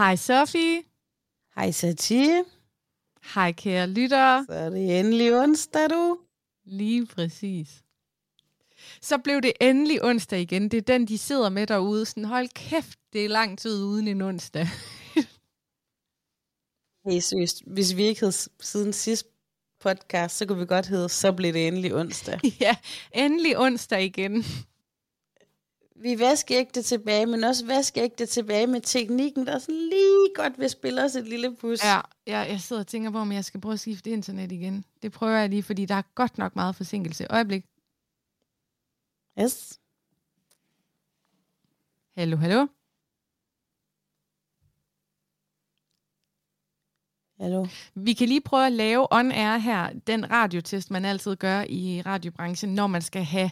Hej Sofie. Hej Satie. Hej kære lyttere. Så er det endelig onsdag, du. Lige præcis. Så blev det endelig onsdag igen. Det er den, de sidder med derude. Sådan, hold kæft, det er lang tid uden en onsdag. Hey, seriøst. Hvis vi ikke havde siden sidst podcast, så kunne vi godt hedde, så blev det endelig onsdag. ja, endelig onsdag igen. Vi vasker ikke det tilbage, men også vasker ikke det tilbage med teknikken, der er sådan lige godt vil spille os et lille pus. Ja, ja, jeg sidder og tænker på, om jeg skal prøve at skifte internet igen. Det prøver jeg lige, fordi der er godt nok meget forsinkelse. Øjeblik. Yes. Hallo, hallo. Hallo. Vi kan lige prøve at lave on-air her, den radiotest, man altid gør i radiobranchen, når man skal have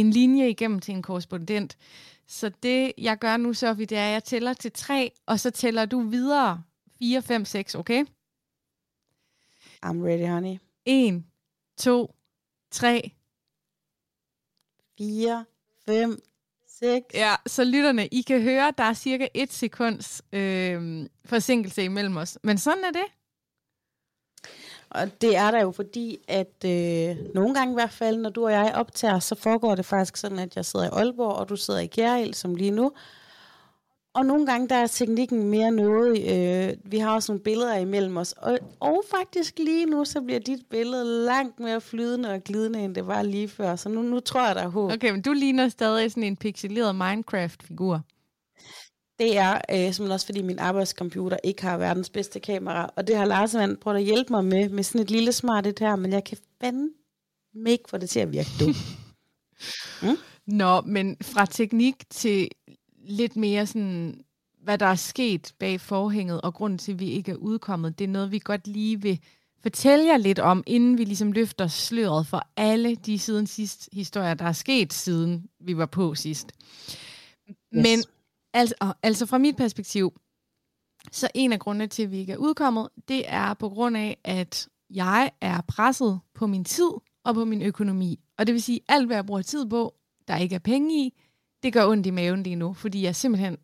en linje igennem til en korrespondent. Så det, jeg gør nu, Sofie, det er, at jeg tæller til tre, og så tæller du videre 4, 5, 6, okay? I'm ready, honey. 1, 2, 3. 4, 5, 6. Ja, så lytterne, I kan høre, der er cirka et sekunds øh, forsinkelse imellem os. Men sådan er det. Og det er der jo fordi, at øh, nogle gange i hvert fald, når du og jeg optager, så foregår det faktisk sådan, at jeg sidder i Aalborg, og du sidder i Kjærhild, som lige nu. Og nogle gange, der er teknikken mere noget. Øh, vi har også nogle billeder imellem os. Og, og faktisk lige nu, så bliver dit billede langt mere flydende og glidende, end det var lige før. Så nu, nu tror jeg, der er håb. Okay, men du ligner stadig sådan en pixeleret Minecraft-figur. Det er øh, simpelthen også, fordi min arbejdscomputer ikke har verdens bedste kamera. Og det har Lars Vand prøvet at hjælpe mig med, med sådan et lille smart et her, men jeg kan fandme ikke få det til at virke du. mm? Nå, men fra teknik til lidt mere sådan, hvad der er sket bag forhænget, og grunden til, at vi ikke er udkommet, det er noget, vi godt lige vil fortælle jer lidt om, inden vi ligesom løfter sløret for alle de siden sidst historier, der er sket, siden vi var på sidst. Yes. Men altså, altså fra mit perspektiv, så en af grundene til, at vi ikke er udkommet, det er på grund af, at jeg er presset på min tid og på min økonomi. Og det vil sige, alt hvad jeg bruger tid på, der ikke er penge i, det gør ondt i maven lige nu, fordi jeg simpelthen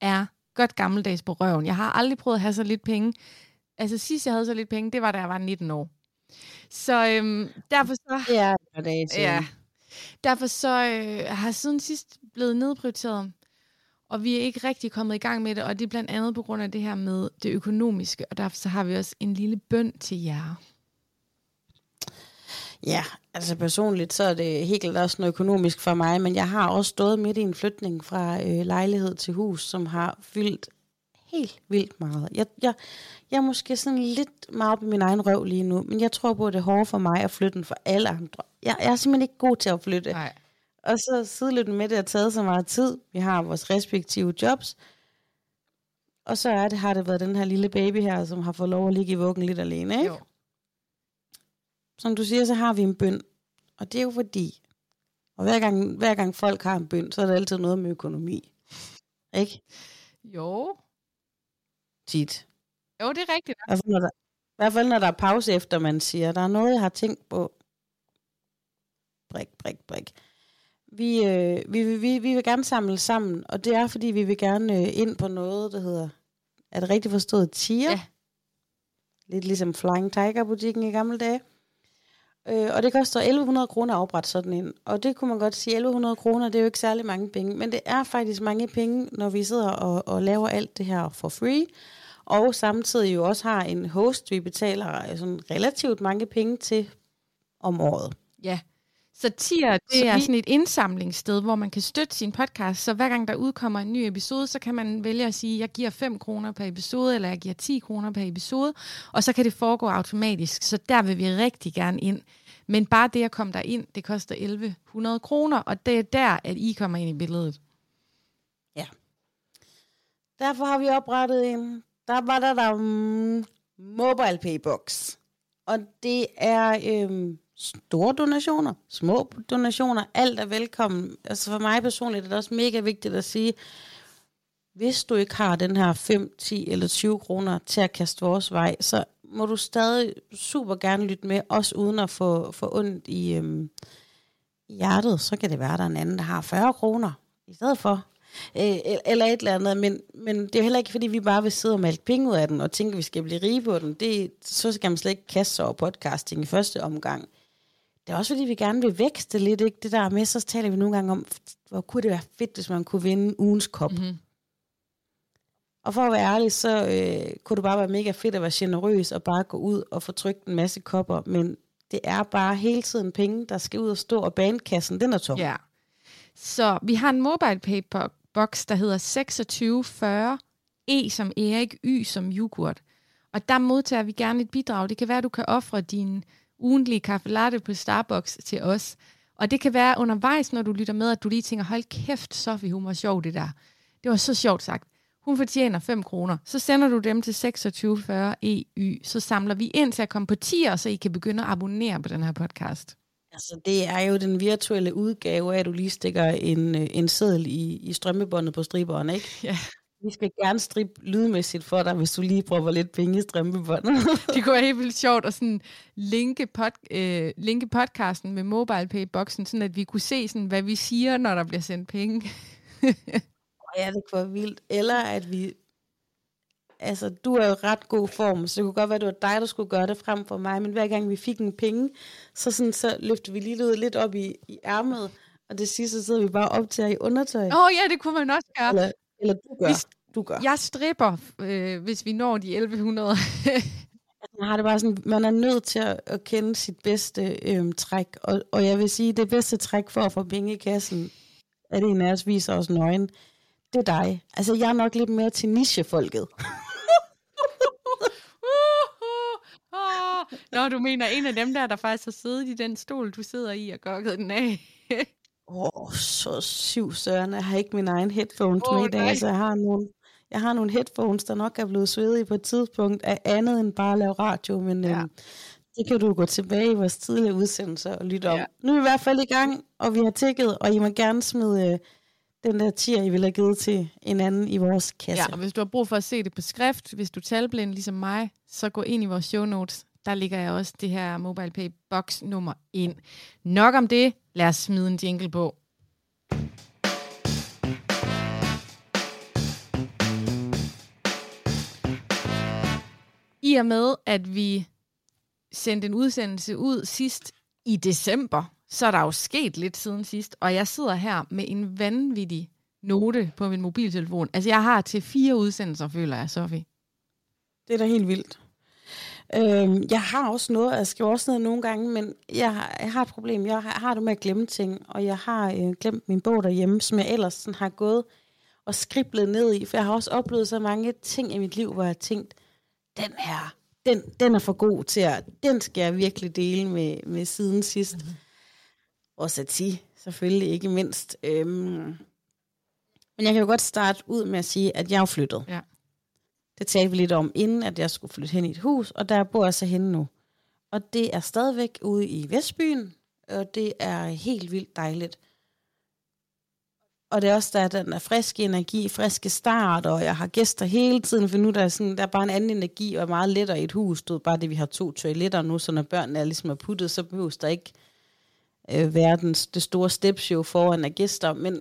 er godt gammeldags på røven. Jeg har aldrig prøvet at have så lidt penge. Altså sidst jeg havde så lidt penge, det var da jeg var 19 år. Så øhm, derfor så... Ja, det er ja, Derfor så øh, har jeg siden sidst blevet nedprioriteret, og vi er ikke rigtig kommet i gang med det, og det er blandt andet på grund af det her med det økonomiske, og derfor så har vi også en lille bøn til jer. Ja, altså personligt, så er det helt klart også noget økonomisk for mig, men jeg har også stået midt i en flytning fra øh, lejlighed til hus, som har fyldt helt vildt meget. Jeg, jeg, jeg er måske sådan lidt meget i min egen røv lige nu, men jeg tror på, at det er hårdt for mig at flytte for alle andre. Jeg, jeg er simpelthen ikke god til at flytte. Nej. Og så sideløbende med det har taget så meget tid. Vi har vores respektive jobs. Og så er det, har det været den her lille baby her, som har fået lov at ligge i vuggen lidt alene, ikke? Jo som du siger, så har vi en bøn. Og det er jo fordi, og hver gang, hver gang folk har en bøn, så er det altid noget med økonomi. Ikke? Jo. Tit. Jo, det er rigtigt. I hvert, fald, når der, I hvert fald, når der er pause efter, man siger, der er noget, jeg har tænkt på. Brik, brik, brik. Vi, øh, vi, vi, vi, vi vil gerne samle sammen, og det er, fordi vi vil gerne øh, ind på noget, der hedder, er det rigtigt forstået, tier? Ja. Lidt ligesom Flying Tiger-butikken i gamle dage. Øh, og det koster 1100 kroner at oprette sådan en. Og det kunne man godt sige, 1100 kroner, det er jo ikke særlig mange penge. Men det er faktisk mange penge, når vi sidder og, og laver alt det her for free. Og samtidig jo også har en host, vi betaler sådan relativt mange penge til om året. Ja, så tier, det så er sådan et indsamlingssted, hvor man kan støtte sin podcast. Så hver gang der udkommer en ny episode, så kan man vælge at sige, jeg giver 5 kroner per episode, eller jeg giver 10 kroner per episode. Og så kan det foregå automatisk. Så der vil vi rigtig gerne ind. Men bare det at komme der ind, det koster 1100 kroner, og det er der, at I kommer ind i billedet. Ja. Derfor har vi oprettet en, der var der der um, mobile paybox. Og det er øhm, store donationer, små donationer, alt er velkommen. Altså for mig personligt er det også mega vigtigt at sige, hvis du ikke har den her 5, 10 eller 20 kroner til at kaste vores vej, så må du stadig super gerne lytte med, også uden at få, få ondt i, øhm, i hjertet. Så kan det være, at der er en anden, der har 40 kroner i stedet for. Øh, eller et eller andet, men, men det er heller ikke, fordi vi bare vil sidde og male penge ud af den, og tænke, at vi skal blive rige på den. Det, så skal man slet ikke kaste sig over podcasting i første omgang. Det er også, fordi vi gerne vil vækste lidt, ikke? Det der med, så taler vi nogle gange om, hvor kunne det være fedt, hvis man kunne vinde ugens kop. Mm-hmm. Og for at være ærlig, så øh, kunne det bare være mega fedt at være generøs og bare gå ud og få trykt en masse kopper, men det er bare hele tiden penge, der skal ud og stå, og banekassen, den er tom. Ja. Så vi har en mobile pay box, der hedder 2640 E som Erik, Y som yoghurt. Og der modtager vi gerne et bidrag. Det kan være, at du kan ofre din ugentlige kaffe latte på Starbucks til os. Og det kan være undervejs, når du lytter med, at du lige tænker, hold kæft, Sofie, hun var sjov det der. Det var så sjovt sagt. Hun fortjener 5 kroner. Så sender du dem til 2640 EY. Så samler vi ind til at komme på tier, så I kan begynde at abonnere på den her podcast. Altså, det er jo den virtuelle udgave af, at du lige stikker en, øh, en seddel i, i strømmebåndet på striberen, ikke? Ja. Vi skal gerne stribe lydmæssigt for dig, hvis du lige prøver lidt penge i strømmebåndet. det kunne være helt vildt sjovt at sådan linke, pod, øh, linke podcasten med MobilePay-boksen, sådan at vi kunne se, sådan, hvad vi siger, når der bliver sendt penge. ja, det kunne være vildt. Eller at vi... Altså, du er jo ret god form, så det kunne godt være, at det var dig, der skulle gøre det frem for mig. Men hver gang vi fik en penge, så, sådan, så løftede vi lige lidt op i, i ærmet, og det sidste sidder vi bare op til i undertøj. Åh oh, ja, det kunne man også gøre. Eller, eller du gør. Hvis, du gør. Jeg stripper, øh, hvis vi når de 1100. man har det bare sådan, man er nødt til at, at kende sit bedste øhm, træk, og, og jeg vil sige, det bedste træk for at få penge i kassen, er det en af os viser os nøgen, det er dig. Altså, jeg er nok lidt mere til nichefolket. Nå, du mener en af dem der, der faktisk har siddet i den stol, du sidder i og gokket den af. Åh, oh, så syv søren. Jeg har ikke min egen headphones oh, med i dag, så jeg har nogle, jeg har nogle headphones, der nok er blevet svedige på et tidspunkt af andet end bare at lave radio, men ja. øhm, det kan du gå tilbage i vores tidligere udsendelser og lytte om. Ja. Nu er vi i hvert fald i gang, og vi har tækket, og I må gerne smide øh, den der tier, I vil have givet til en anden i vores kasse. Ja, og hvis du har brug for at se det på skrift, hvis du er talblind ligesom mig, så gå ind i vores show notes. Der ligger jeg også det her MobilePay box nummer ind. Nok om det. Lad os smide en jingle på. I og med, at vi sendte en udsendelse ud sidst i december, så er der jo sket lidt siden sidst, og jeg sidder her med en vanvittig note på min mobiltelefon. Altså, jeg har til fire udsendelser, føler jeg, Sofie. Det er da helt vildt. Øhm, jeg har også noget, jeg skriver også noget nogle gange, men jeg har, jeg har et problem. Jeg har, har det med at glemme ting, og jeg har øh, glemt min bog derhjemme, som jeg ellers sådan har gået og skriblet ned i, for jeg har også oplevet så mange ting i mit liv, hvor jeg har tænkt, den her, den, den er for god til at, den skal jeg virkelig dele med, med siden sidst. Mm-hmm og Sati, selvfølgelig ikke mindst. Øhm, men jeg kan jo godt starte ud med at sige, at jeg er flyttet. Ja. Det talte vi lidt om, inden at jeg skulle flytte hen i et hus, og der bor jeg så henne nu. Og det er stadigvæk ude i Vestbyen, og det er helt vildt dejligt. Og det er også, der den er friske energi, friske start, og jeg har gæster hele tiden, for nu der er, sådan, der er bare en anden energi, og er meget lettere i et hus. Det er bare det, vi har to toiletter nu, så når børnene er ligesom er puttet, så behøves der ikke øh, verdens det store stepshow foran af gæster, men,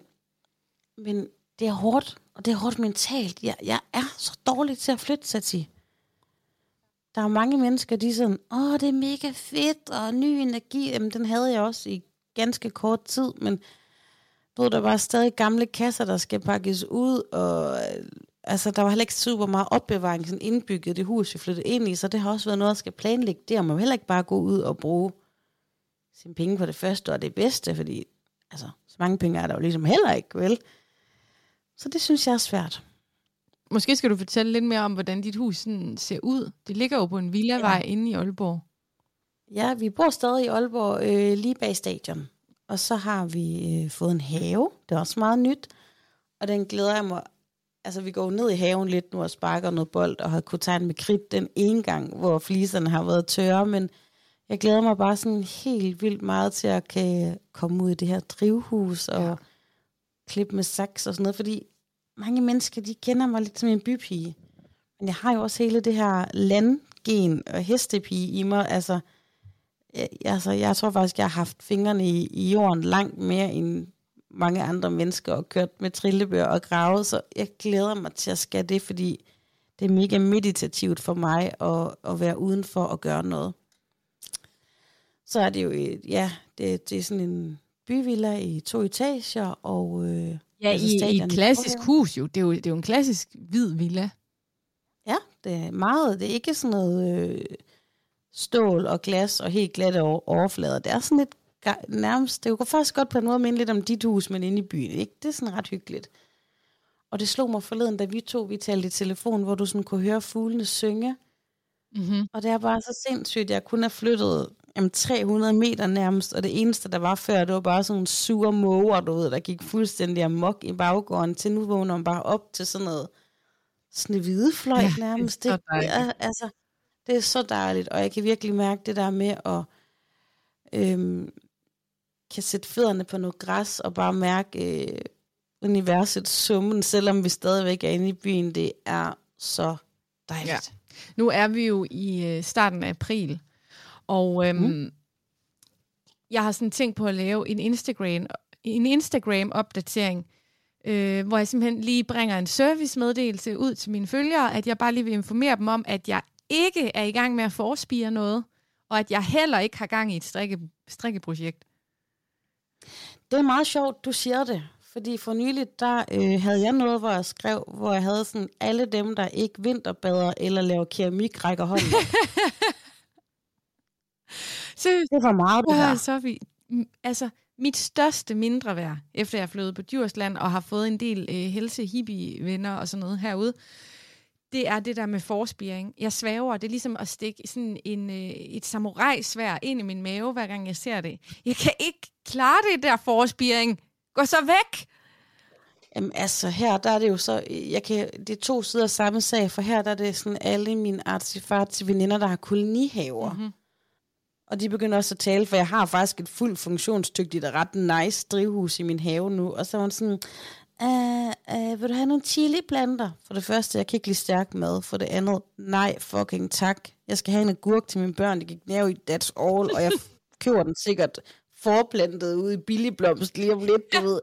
men det er hårdt, og det er hårdt mentalt. Jeg, jeg er så dårlig til at flytte, sig til. Der er mange mennesker, de er sådan, åh, det er mega fedt, og ny energi. Jamen, den havde jeg også i ganske kort tid, men du ved, der var stadig gamle kasser, der skal pakkes ud, og øh, altså, der var heller ikke super meget opbevaring sådan indbygget det hus, vi flyttede ind i, så det har også været noget, der skal planlægge det, må man heller ikke bare gå ud og bruge sine penge på det første og det bedste, fordi altså, så mange penge er der jo ligesom heller ikke, vel? Så det synes jeg er svært. Måske skal du fortælle lidt mere om, hvordan dit hus sådan ser ud. Det ligger jo på en villavej ja. inde i Aalborg. Ja, vi bor stadig i Aalborg, øh, lige bag stadion. Og så har vi øh, fået en have. Det er også meget nyt. Og den glæder jeg mig. Altså, vi går ned i haven lidt nu og sparker noget bold, og har kunnet tegne med kridt den ene gang, hvor fliserne har været tørre, men jeg glæder mig bare sådan helt vildt meget til at kan komme ud i det her drivhus og ja klippe med saks og sådan noget, fordi mange mennesker, de kender mig lidt som en bypige. Men jeg har jo også hele det her landgen og hestepige i mig. Altså, jeg, altså, jeg tror faktisk, jeg har haft fingrene i, i jorden langt mere end mange andre mennesker og kørt med trillebør og gravet, så jeg glæder mig til at skal det, fordi det er mega meditativt for mig at, at være udenfor og gøre noget. Så er det jo, et, ja, det, det er sådan en byvilla i to etager, og... Øh, ja, altså i, i et klassisk hus jo. Det er jo, det er jo en klassisk hvid villa. Ja, det er meget. Det er ikke sådan noget øh, stål og glas og helt glatte overflader. Det er sådan lidt nærmest, det er jo faktisk godt på en måde minde lidt om dit hus, men inde i byen. Ikke? Det er sådan ret hyggeligt. Og det slog mig forleden, da vi to vi talte i telefon, hvor du sådan kunne høre fuglene synge. Mm-hmm. Og det er bare så sindssygt, jeg kun har flyttet jamen, 300 meter nærmest, og det eneste, der var før, det var bare sådan nogle sure måger, du ved, der gik fuldstændig amok i baggården, til nu vågner man bare op til sådan noget snehvidefløjt ja, nærmest. Det, det, er, altså, det er så dejligt, og jeg kan virkelig mærke det der med at øhm, kan sætte fødderne på noget græs og bare mærke øh, universets summen, selvom vi stadigvæk er inde i byen. Det er så dejligt. Ja. Nu er vi jo i øh, starten af april, og øhm, mm. jeg har sådan tænkt på at lave en Instagram, en Instagram-opdatering, øh, hvor jeg simpelthen lige bringer en servicemeddelelse ud til mine følgere, at jeg bare lige vil informere dem om, at jeg ikke er i gang med at forspire noget, og at jeg heller ikke har gang i et strikke, strikkeprojekt. Det er meget sjovt, du siger det. Fordi for nylig, der øh, havde jeg noget, hvor jeg skrev, hvor jeg havde sådan, alle dem, der ikke vinterbader eller laver keramik, rækker hånden. Seriøst. Det var meget det her. Sofie, altså, mit største mindre værd, efter jeg er flyttet på Djursland og har fået en del øh, helse-hippie-venner og sådan noget herude, det er det der med forspiring. Jeg svæver, det er ligesom at stikke sådan en, øh, et samurai-svær ind i min mave, hver gang jeg ser det. Jeg kan ikke klare det der forspiring. Gå så væk! Jamen altså, her der er det jo så, jeg kan, det er to sider af samme sag, for her der er det sådan alle mine artifarts veninder, der har kolonihaver. Mm-hmm. Og de begynder også at tale, for jeg har faktisk et fuldt funktionsdygtigt og ret nice drivhus i min have nu. Og så var han sådan, Uh, uh, vil du have nogle chili-planter? For det første, jeg kan ikke lide stærk mad. For det andet, nej, fucking tak. Jeg skal have en agurk til mine børn. Det gik nær i that's all. Og jeg køber den sikkert forplantet ude i billigblomst lige om lidt, du ved.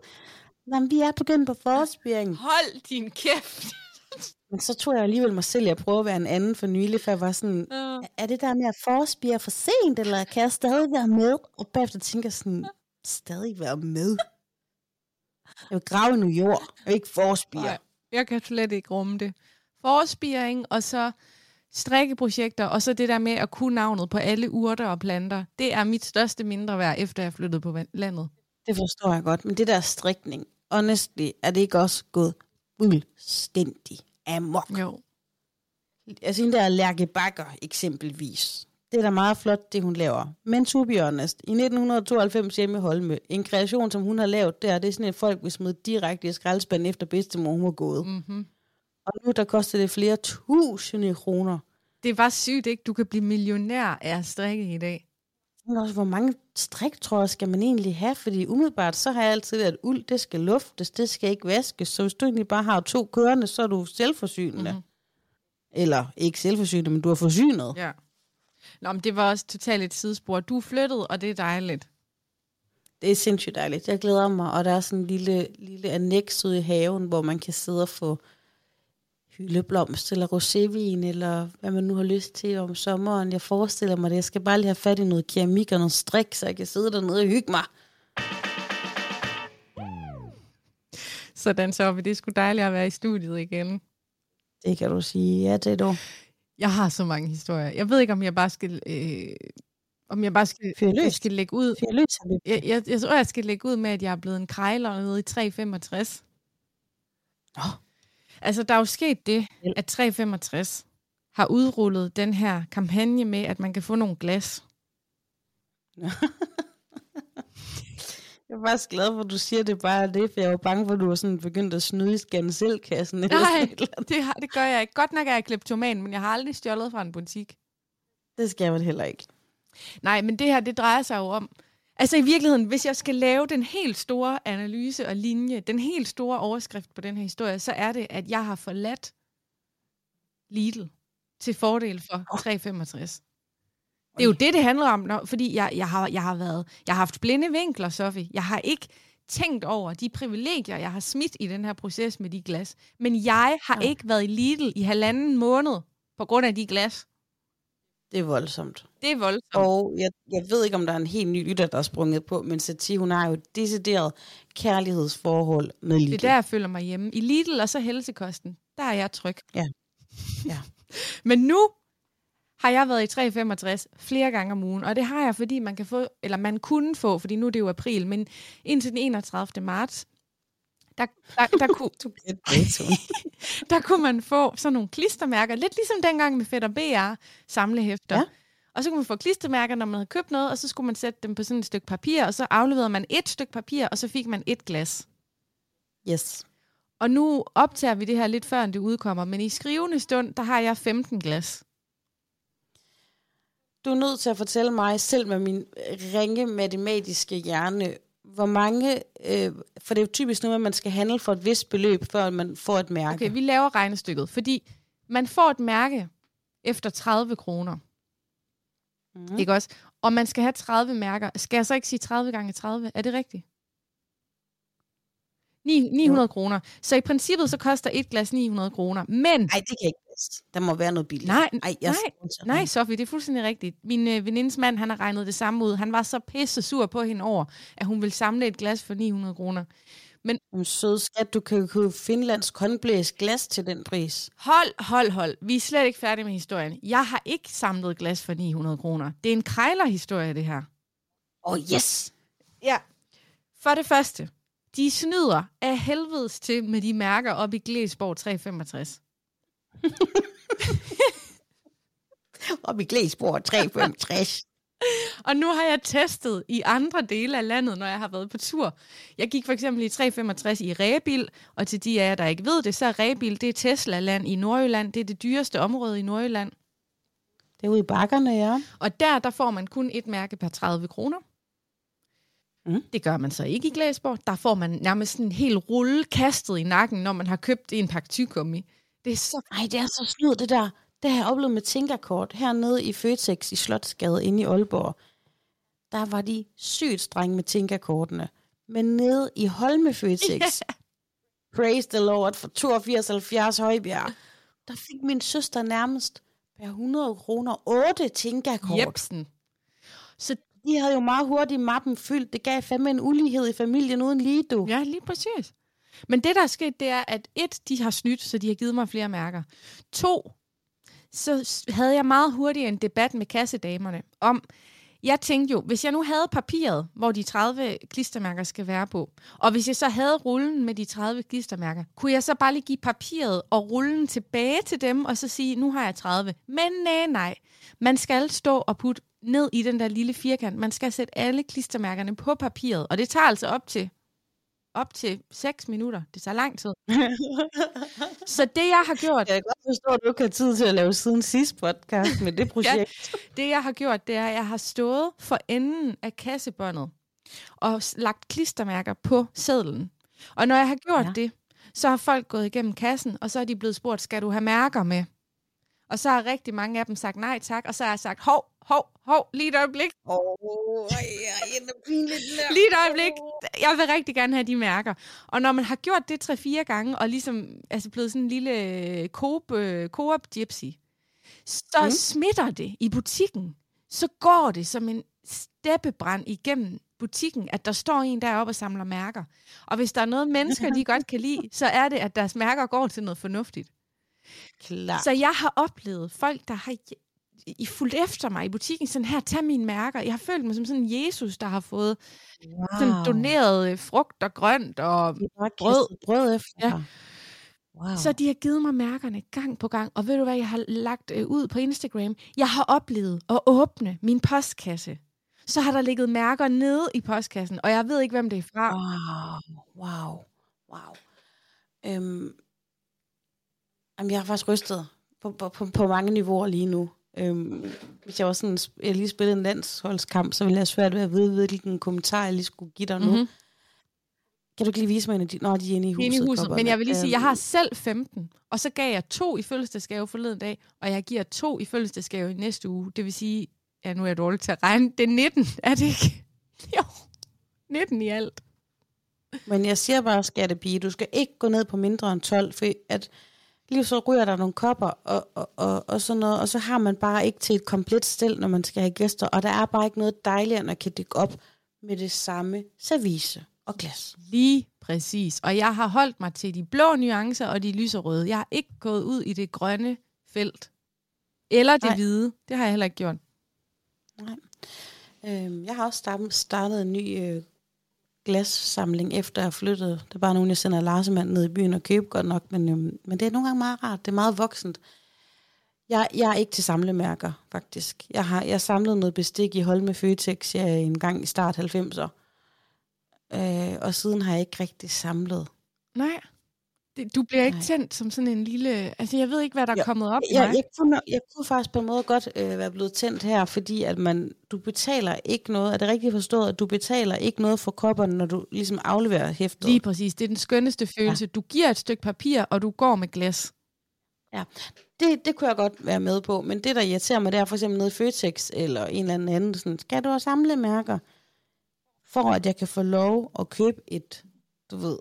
Men vi er begyndt på forspiring. Hold din kæft. Men så tror jeg alligevel mig selv, at jeg prøver at være en anden for nylig, for jeg var sådan, uh. er det der med at forspire for sent, eller kan jeg stadig være med? Og bagefter tænker jeg sådan, stadig være med? Jeg vil grave nu jord, og ikke forspire. Nej, jeg kan slet ikke rumme det. Forspiring, og så strikkeprojekter, og så det der med at kunne navnet på alle urter og planter. Det er mit største mindre værd, efter jeg flyttede på landet. Det forstår jeg godt, men det der strikning, honestly, er det ikke også gået fuldstændig amok? Jo. Altså den der Lærke Bakker eksempelvis. Det er da meget flot, det hun laver. Men to be honest, i 1992 hjemme i Holme, en kreation, som hun har lavet der, det er sådan et folk, vi smed direkte i skraldespanden efter bedstemor, hun var gået. Mm-hmm. Og nu der koster det flere tusinde kroner. Det var sygt, ikke? Du kan blive millionær af at strikke i dag. Men også, hvor mange striktråder skal man egentlig have? Fordi umiddelbart, så har jeg altid været, at uld, det skal luftes, det skal ikke vaskes. Så hvis du egentlig bare har to kørende, så er du selvforsynende. Mm-hmm. Eller ikke selvforsynende, men du er forsynet. Ja. Nå, men det var også totalt et sidespor. Du er flyttet, og det er dejligt. Det er sindssygt dejligt. Jeg glæder mig, og der er sådan en lille, lille annex ude i haven, hvor man kan sidde og få hyldeblomst eller rosévin, eller hvad man nu har lyst til om sommeren. Jeg forestiller mig det. Jeg skal bare lige have fat i noget keramik og noget strik, så jeg kan sidde dernede og hygge mig. Sådan så. Det er sgu dejligt at være i studiet igen. Det kan du sige. Ja, det er du. Jeg har så mange historier. Jeg ved ikke, om jeg bare skal... Øh, om jeg bare skal, jeg skal lægge ud... Jeg, jeg, jeg tror, jeg skal lægge ud med, at jeg er blevet en krejler nede i 365. Oh. Altså, der er jo sket det, at 365 har udrullet den her kampagne med, at man kan få nogle glas. Jeg er faktisk glad for, at du siger det bare det, for jeg var bange for, at du var sådan begyndt at snyde i skanselkassen. Nej, det, har, det gør jeg ikke. Godt nok er jeg kleptoman, men jeg har aldrig stjålet fra en butik. Det skal jeg heller ikke. Nej, men det her, det drejer sig jo om, altså i virkeligheden, hvis jeg skal lave den helt store analyse og linje, den helt store overskrift på den her historie, så er det, at jeg har forladt Lidl til fordel for 365. Det er jo det, det handler om, når, fordi jeg, jeg, har, jeg har været, jeg har haft blinde vinkler, Sofie. Jeg har ikke tænkt over de privilegier, jeg har smidt i den her proces med de glas. Men jeg har ja. ikke været i Lidl i halvanden måned på grund af de glas. Det er voldsomt. Det er voldsomt. Og jeg, jeg ved ikke, om der er en helt ny lytter, der er sprunget på, men Satie, hun har jo decideret kærlighedsforhold med Lidl. Det er der, jeg føler mig hjemme. I Lidl og så helsekosten, der er jeg tryg. Ja. ja. men nu har jeg været i 365 flere gange om ugen, og det har jeg, fordi man kan få, eller man kunne få, fordi nu er det jo april, men indtil den 31. marts, der, der, der, kunne, der kunne man få sådan nogle klistermærker, lidt ligesom dengang med Fætter BR samlehæfter. Ja. Og så kunne man få klistermærker, når man havde købt noget, og så skulle man sætte dem på sådan et stykke papir, og så afleverede man et stykke papir, og så fik man et glas. Yes. Og nu optager vi det her lidt før, det udkommer, men i skrivende stund, der har jeg 15 glas. Du er nødt til at fortælle mig, selv med min ringe matematiske hjerne, hvor mange, øh, for det er jo typisk noget, at man skal handle for et vist beløb, før man får et mærke. Okay, vi laver regnestykket, fordi man får et mærke efter 30 kroner. Mm. Ikke også? Og man skal have 30 mærker. Skal jeg så ikke sige 30 gange 30? Er det rigtigt? 900 jo. kroner. Så i princippet så koster et glas 900 kroner. Men... Nej, det kan ikke passe. Der må være noget billigt. Nej, Ej, jeg nej, nej, Sofie, det er fuldstændig rigtigt. Min øh, venindes mand, han har regnet det samme ud. Han var så pisse sur på hende over, at hun ville samle et glas for 900 kroner. Men Om sød skat, du kan jo Finlands konblæs glas til den pris. Hold, hold, hold. Vi er slet ikke færdige med historien. Jeg har ikke samlet glas for 900 kroner. Det er en krejlerhistorie, det her. Oh yes! Ja. For det første, de snyder af helvedes til med de mærker op i Glæsborg 365. op i Glæsborg 365. og nu har jeg testet i andre dele af landet, når jeg har været på tur. Jeg gik for eksempel i 365 i Rebil, og til de af jer, der ikke ved det, så er Rebil, det er Tesla-land i Nordjylland. Det er det dyreste område i Nordjylland. Det er ude i bakkerne, ja. Og der, der får man kun et mærke per 30 kroner. Mm. Det gør man så ikke i Glasborg. Der får man nærmest en hel rulle kastet i nakken, når man har købt en pakke tygummi. Det er så... Ej, det er så snyd, det der. Det har jeg oplevet med Tinkerkort hernede i Føtex i Slotsgade inde i Aalborg. Der var de sygt strenge med Tinkerkortene. Men nede i Holme Føtex, yeah. praise the Lord, for 82,70 Højbjerg, der fik min søster nærmest per 100 kroner 8 Tinkerkort. Jepsen. Så de havde jo meget hurtigt mappen fyldt. Det gav fandme en ulighed i familien uden lige, du. Ja, lige præcis. Men det, der er sket, det er, at et, de har snydt, så de har givet mig flere mærker. To, så havde jeg meget hurtigt en debat med kassedamerne om, jeg tænkte jo, hvis jeg nu havde papiret, hvor de 30 klistermærker skal være på, og hvis jeg så havde rullen med de 30 klistermærker, kunne jeg så bare lige give papiret og rullen tilbage til dem, og så sige, nu har jeg 30. Men nej, nej. Man skal stå og putte ned i den der lille firkant. Man skal sætte alle klistermærkerne på papiret, og det tager altså op til op til 6 minutter. Det tager lang tid. så det, jeg har gjort... Jeg kan godt forstå, at du ikke har tid til at lave siden sidste podcast med det projekt. ja, det, jeg har gjort, det er, at jeg har stået for enden af kassebåndet og lagt klistermærker på sedlen. Og når jeg har gjort ja. det, så har folk gået igennem kassen, og så er de blevet spurgt, skal du have mærker med? Og så har rigtig mange af dem sagt nej tak, og så har jeg sagt, hov, hov, hov, lige et øjeblik. Oh, Lige et øjeblik. Jeg vil rigtig gerne have de mærker. Og når man har gjort det tre-fire gange, og ligesom altså blevet sådan en lille Coop, uh, Coop gypsy, så mm. smitter det i butikken. Så går det som en steppebrand igennem butikken, at der står en deroppe og samler mærker. Og hvis der er noget, mennesker de godt kan lide, så er det, at deres mærker går til noget fornuftigt. Klar. Så jeg har oplevet folk, der har i fulgt efter mig i butikken, sådan her, tag mine mærker. Jeg har følt mig som sådan en Jesus, der har fået wow. sådan doneret øh, frugt og grønt og brød. brød efter ja. Wow. Så de har givet mig mærkerne gang på gang. Og ved du hvad, jeg har lagt øh, ud på Instagram? Jeg har oplevet at åbne min postkasse. Så har der ligget mærker nede i postkassen, og jeg ved ikke, hvem det er fra. Wow, wow, wow. Øhm, jamen, jeg har faktisk rystet på, på, på, på mange niveauer lige nu. Øhm, hvis jeg var sådan, jeg lige spillede en landsholdskamp, så ville jeg svært ved at vide, hvilken kommentar jeg lige skulle give dig nu. Mm-hmm. Kan du ikke lige vise mig en af de, når de er inde i huset? Inde i huset. Men jeg vil lige sige, jeg har selv 15, og så gav jeg to i fødselsdagsgave forleden dag, og jeg giver to i fødselsdagsgave i næste uge. Det vil sige, ja, nu er jeg dårlig til at regne, det er 19, er det ikke? Jo, 19 i alt. Men jeg siger bare, pige, du skal ikke gå ned på mindre end 12, for at lige så ryger der nogle kopper og, og, og, og sådan noget, og så har man bare ikke til et komplet stil, når man skal have gæster, og der er bare ikke noget dejligere, end at kan dække op med det samme service og glas. Lige præcis. Og jeg har holdt mig til de blå nuancer og de lyserøde. Jeg har ikke gået ud i det grønne felt. Eller det Nej. hvide. Det har jeg heller ikke gjort. Nej. Øhm, jeg har også startet en ny øh, glassamling, efter jeg flyttede. Det er bare nogen, jeg sender Larsemand ned i byen og køber godt nok, men, øhm, men det er nogle gange meget rart. Det er meget voksent. Jeg, jeg er ikke til samlemærker, faktisk. Jeg har jeg samlet noget bestik i Holme Føtex ja, en gang i start 90'er. Øh, og siden har jeg ikke rigtig samlet. Nej. Det, du bliver ikke Nej. tændt som sådan en lille... Altså, jeg ved ikke, hvad der er ja, kommet op ja, jeg, jeg, kunne, jeg kunne faktisk på en måde godt øh, være blevet tændt her, fordi at man, du betaler ikke noget. Er det rigtigt forstået, at du betaler ikke noget for kopperne, når du ligesom afleverer hæftet? Lige præcis. Det er den skønneste følelse. Ja. Du giver et stykke papir, og du går med glas. Ja, det, det kunne jeg godt være med på. Men det, der irriterer mig, det er for eksempel noget Føtex eller en eller anden sådan, skal du have samle mærker? For at jeg kan få lov at købe et, du ved,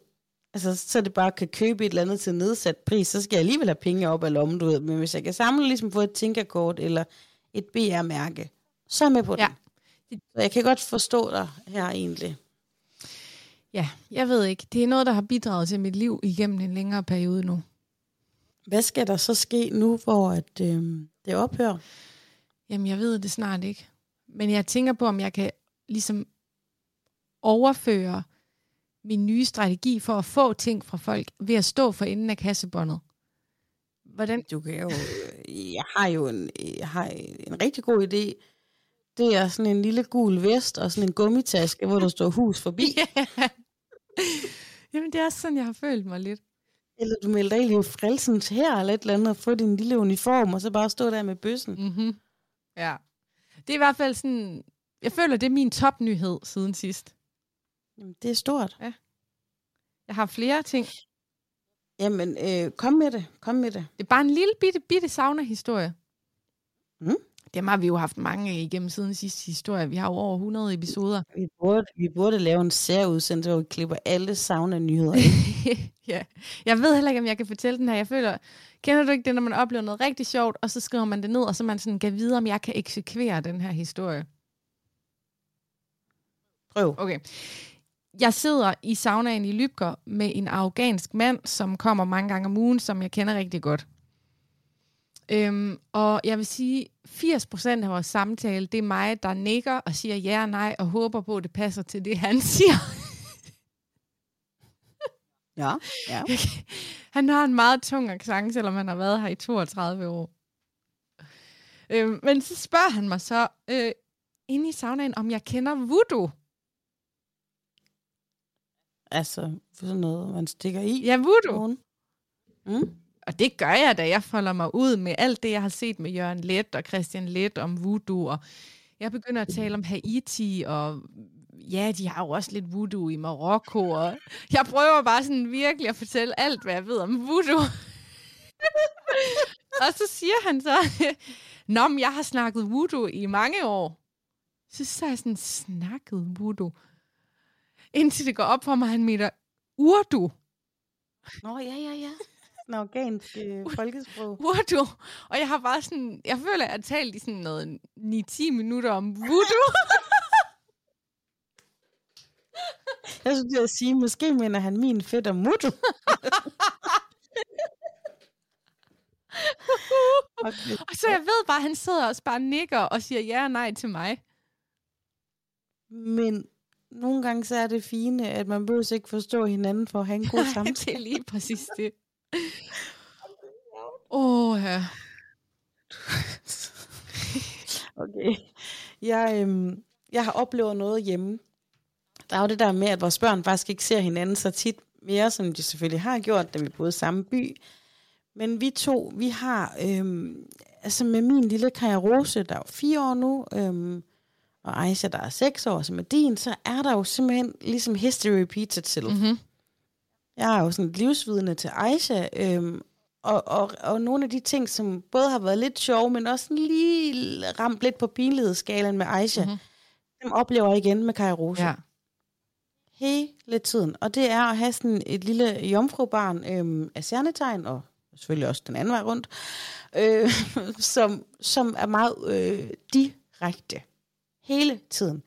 Altså, så det bare kan købe et eller andet til nedsat pris, så skal jeg alligevel have penge op af lommen, du ved. Men hvis jeg kan samle, ligesom få et Tinkerkort eller et BR-mærke, så er jeg med på det. Ja. Så jeg kan godt forstå dig her egentlig. Ja, jeg ved ikke. Det er noget, der har bidraget til mit liv igennem en længere periode nu. Hvad skal der så ske nu, hvor at, øh, det ophører? Jamen, jeg ved det snart ikke. Men jeg tænker på, om jeg kan ligesom overføre min nye strategi for at få ting fra folk ved at stå for enden af kassebåndet. Hvordan? Du kan jo, jeg har jo en, jeg har en rigtig god idé. Det er sådan en lille gul vest og sådan en gummitaske, hvor der står hus forbi. Yeah. Jamen, det er sådan, jeg har følt mig lidt. Eller du melder dig i frelsens her eller et eller andet, og få din lille uniform, og så bare stå der med bøssen. Mm-hmm. Ja. Det er i hvert fald sådan, jeg føler, det er min topnyhed siden sidst. Jamen, det er stort. Ja. Jeg har flere ting. Jamen, øh, kom med det. Kom med det. Det er bare en lille bitte, bitte sauna-historie. Mm. Dem har vi jo haft mange igennem siden sidste historie. Vi har jo over 100 episoder. Vi burde, vi burde lave en særudsendelse, hvor vi klipper alle sauna-nyheder ja. Jeg ved heller ikke, om jeg kan fortælle den her. Jeg føler, kender du ikke det, når man oplever noget rigtig sjovt, og så skriver man det ned, og så man sådan kan vide, om jeg kan eksekvere den her historie? Prøv. Okay. Jeg sidder i saunaen i Lybker med en afghansk mand, som kommer mange gange om ugen, som jeg kender rigtig godt. Øhm, og jeg vil sige, 80% af vores samtale, det er mig, der nikker og siger ja og nej, og håber på, at det passer til det, han siger. ja, ja. Han har en meget tung accent, selvom han har været her i 32 år. Øhm, men så spørger han mig så, øh, inde i saunaen, om jeg kender voodoo. Altså, sådan noget, man stikker i. Ja, voodoo. Mm. Og det gør jeg, da jeg folder mig ud med alt det, jeg har set med Jørgen Let og Christian Let om voodoo. Og jeg begynder at tale om Haiti, og ja, de har jo også lidt voodoo i Marokko. Og jeg prøver bare sådan virkelig at fortælle alt, hvad jeg ved om voodoo. og så siger han så, Nå, men jeg har snakket voodoo i mange år. Så så jeg sådan, snakket voodoo? Indtil det går op for mig, han mener urdu. Nå, ja, ja, ja. En afghansk øh, folkesprog. Urdu. Og jeg har bare sådan, jeg føler, at jeg har talt i sådan noget 9-10 minutter om voodoo. jeg skulle at sige, måske mener han min fætter Mutu. okay. Og så jeg ved bare, at han sidder og bare nikker og siger ja og nej til mig. Men nogle gange så er det fine, at man behøver ikke forstå hinanden for at have en god samtale. det er lige præcis det. Åh, oh, ja. okay. Jeg, øhm, jeg har oplevet noget hjemme. Der er jo det der med, at vores børn faktisk ikke ser hinanden så tit mere, som de selvfølgelig har gjort, da vi boede i samme by. Men vi to, vi har, øhm, altså med min lille Kaja Rose, der er fire år nu, øhm, og Aisha, der er seks år, som er din, så er der jo simpelthen ligesom history repeats itself. Mm-hmm. Jeg er jo sådan et livsvidende til Aisha, øhm, og, og, og nogle af de ting, som både har været lidt sjove, men også lige ramt lidt på pinlighedsskalaen med Aisha, mm-hmm. dem oplever jeg igen med Kaja Rose. Ja. hele tiden. Og det er at have sådan et lille jomfrubarn øhm, af særnetegn, og selvfølgelig også den anden vej rundt, øh, som, som er meget øh, direkte hele tiden.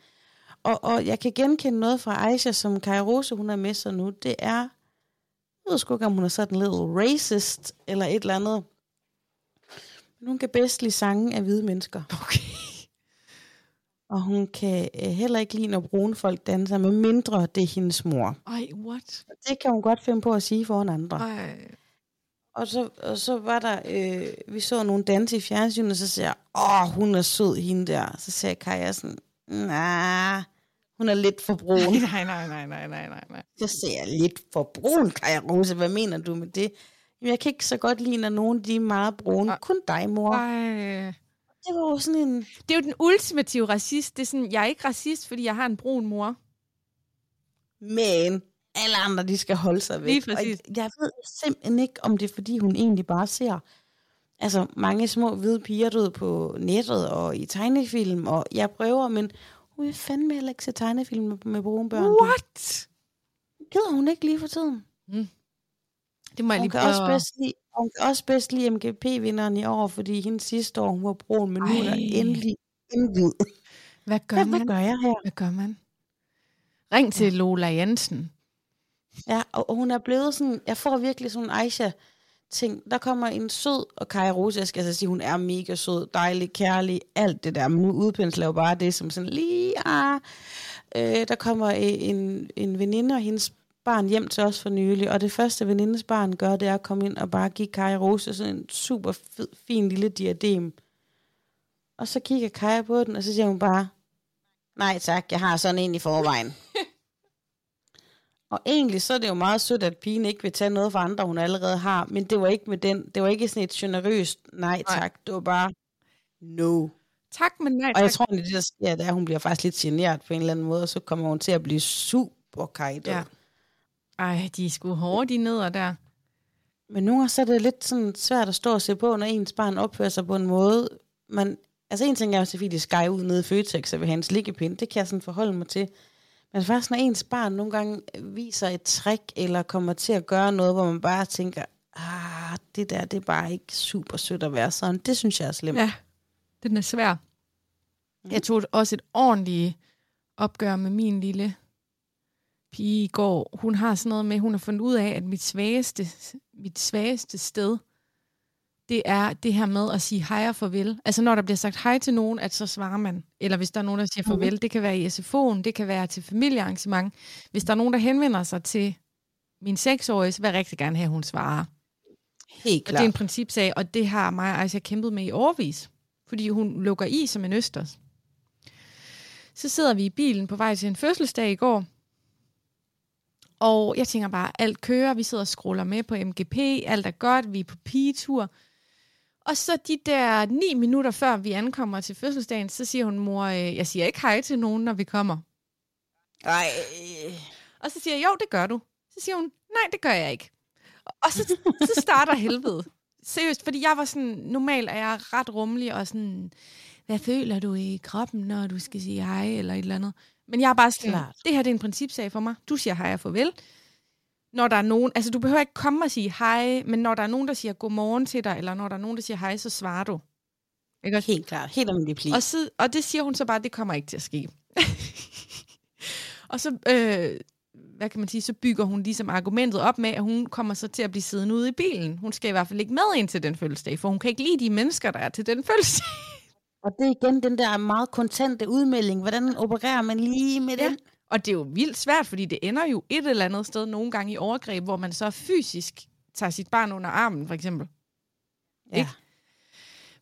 Og, og jeg kan genkende noget fra Aisha, som Kaja Rose, hun er med sig nu. Det er, jeg ved sgu ikke, om hun er sådan lidt racist, eller et eller andet. Men hun kan bedst lide sange af hvide mennesker. Okay. Og hun kan øh, heller ikke lide, når brune folk danser, med mindre det er hendes mor. Ej, what? Og det kan hun godt finde på at sige foran andre. Ej. Og så, og så var der, øh, vi så nogle danse i fjernsynet, og så siger jeg, åh, hun er sød, hende der. Så sagde Kaja sådan, nej, hun er lidt for brun. Nej, nej, nej, nej, nej, nej, nej. Så siger jeg, lidt for brun, Kaja Rose, hvad mener du med det? Jamen, jeg kan ikke så godt lide, når nogen de er meget brune. Kun dig, mor. Ej. Det var jo sådan en... Det er jo den ultimative racist. Det er sådan, jeg er ikke racist, fordi jeg har en brun mor. Men alle andre, de skal holde sig væk. Lige præcis. Og jeg ved simpelthen ikke, om det er, fordi hun egentlig bare ser altså, mange små hvide piger døde på nettet og i tegnefilm, og jeg prøver, men hun vil fandme heller ikke se tegnefilm med, brune børn. What? Gider hun ikke lige for tiden? Det må jeg Hun lige kan, også bedst lide, hun kan også bedst lide MGP-vinderen i år, fordi hendes sidste år, hun var brun, men nu er der endelig en hvid. Hvad gør Hvad, man? hvad gør jeg her? Hvad gør man? Ring til Lola Jensen. Ja, og, og hun er blevet sådan, jeg får virkelig sådan en Aisha ting. Der kommer en sød, og Kaja Rose, jeg skal altså sige, hun er mega sød, dejlig, kærlig, alt det der. Men nu udpensler jo bare det som sådan lige, ah. Øh, der kommer øh, en, en veninde og hendes barn hjem til os for nylig, og det første venindes barn gør, det er at komme ind og bare give Kaja Rose sådan en super fed, fin lille diadem. Og så kigger Kaja på den, og så siger hun bare, nej tak, jeg har sådan en i forvejen. Og egentlig så er det jo meget sødt, at pigen ikke vil tage noget fra andre, hun allerede har. Men det var ikke med den. Det var ikke sådan et generøst nej Nej. tak. Det var bare no. Tak, men nej, Og jeg tak. tror, at det der sker, det er, at hun bliver faktisk lidt generet på en eller anden måde, og så kommer hun til at blive super kajtet. Ja. Ej, de er sgu hårde, de neder der. Men nogle gange så er det lidt sådan svært at stå og se på, når ens barn opfører sig på en måde. Man, altså en ting er jo selvfølgelig skaj ud nede i Føtex og vil have en slikkepind. Det kan jeg sådan forholde mig til. Men faktisk når ens barn nogle gange viser et trick, eller kommer til at gøre noget, hvor man bare tænker, ah, det der, det er bare ikke super sødt at være sådan. Det synes jeg er slemt. Ja, den er svær. Jeg tog også et ordentligt opgør med min lille pige i går. Hun har sådan noget med, hun har fundet ud af, at mit svageste, mit svageste sted, det er det her med at sige hej og farvel. Altså når der bliver sagt hej til nogen, at så svarer man. Eller hvis der er nogen, der siger farvel, det kan være i SFO'en, det kan være til familiearrangement. Hvis der er nogen, der henvender sig til min seksårige, så vil jeg rigtig gerne have, at hun svarer. Helt Og det er klart. en principsag, og det har mig og Aisha kæmpet med i årvis. Fordi hun lukker i som en østers. Så sidder vi i bilen på vej til en fødselsdag i går. Og jeg tænker bare, alt kører, vi sidder og scroller med på MGP, alt er godt, vi er på pigetur. Og så de der ni minutter før vi ankommer til fødselsdagen, så siger hun, mor, øh, jeg siger ikke hej til nogen, når vi kommer. Ej, Og så siger jeg, jo, det gør du. Så siger hun, nej, det gør jeg ikke. Og så, så starter helvede. Seriøst, fordi jeg var sådan, normalt er jeg ret rummelig og sådan, hvad føler du i kroppen, når du skal sige hej eller et eller andet. Men jeg er bare sådan, Klart. det her det er en principsag for mig. Du siger hej og farvel. Når der er nogen, altså du behøver ikke komme og sige hej, men når der er nogen, der siger godmorgen til dig, eller når der er nogen, der siger hej, så svarer du. Ikke helt klart. Helt almindelig pli. Og, så, og det siger hun så bare, det kommer ikke til at ske. og så, øh, hvad kan man sige, så bygger hun ligesom argumentet op med, at hun kommer så til at blive siddende ude i bilen. Hun skal i hvert fald ikke med ind til den fødselsdag, for hun kan ikke lide de mennesker, der er til den fødselsdag. Og det er igen den der meget kontante udmelding. Hvordan opererer man lige med Ja. den? Og det er jo vildt svært, fordi det ender jo et eller andet sted nogle gange i overgreb, hvor man så fysisk tager sit barn under armen, for eksempel. Ja. Ikke?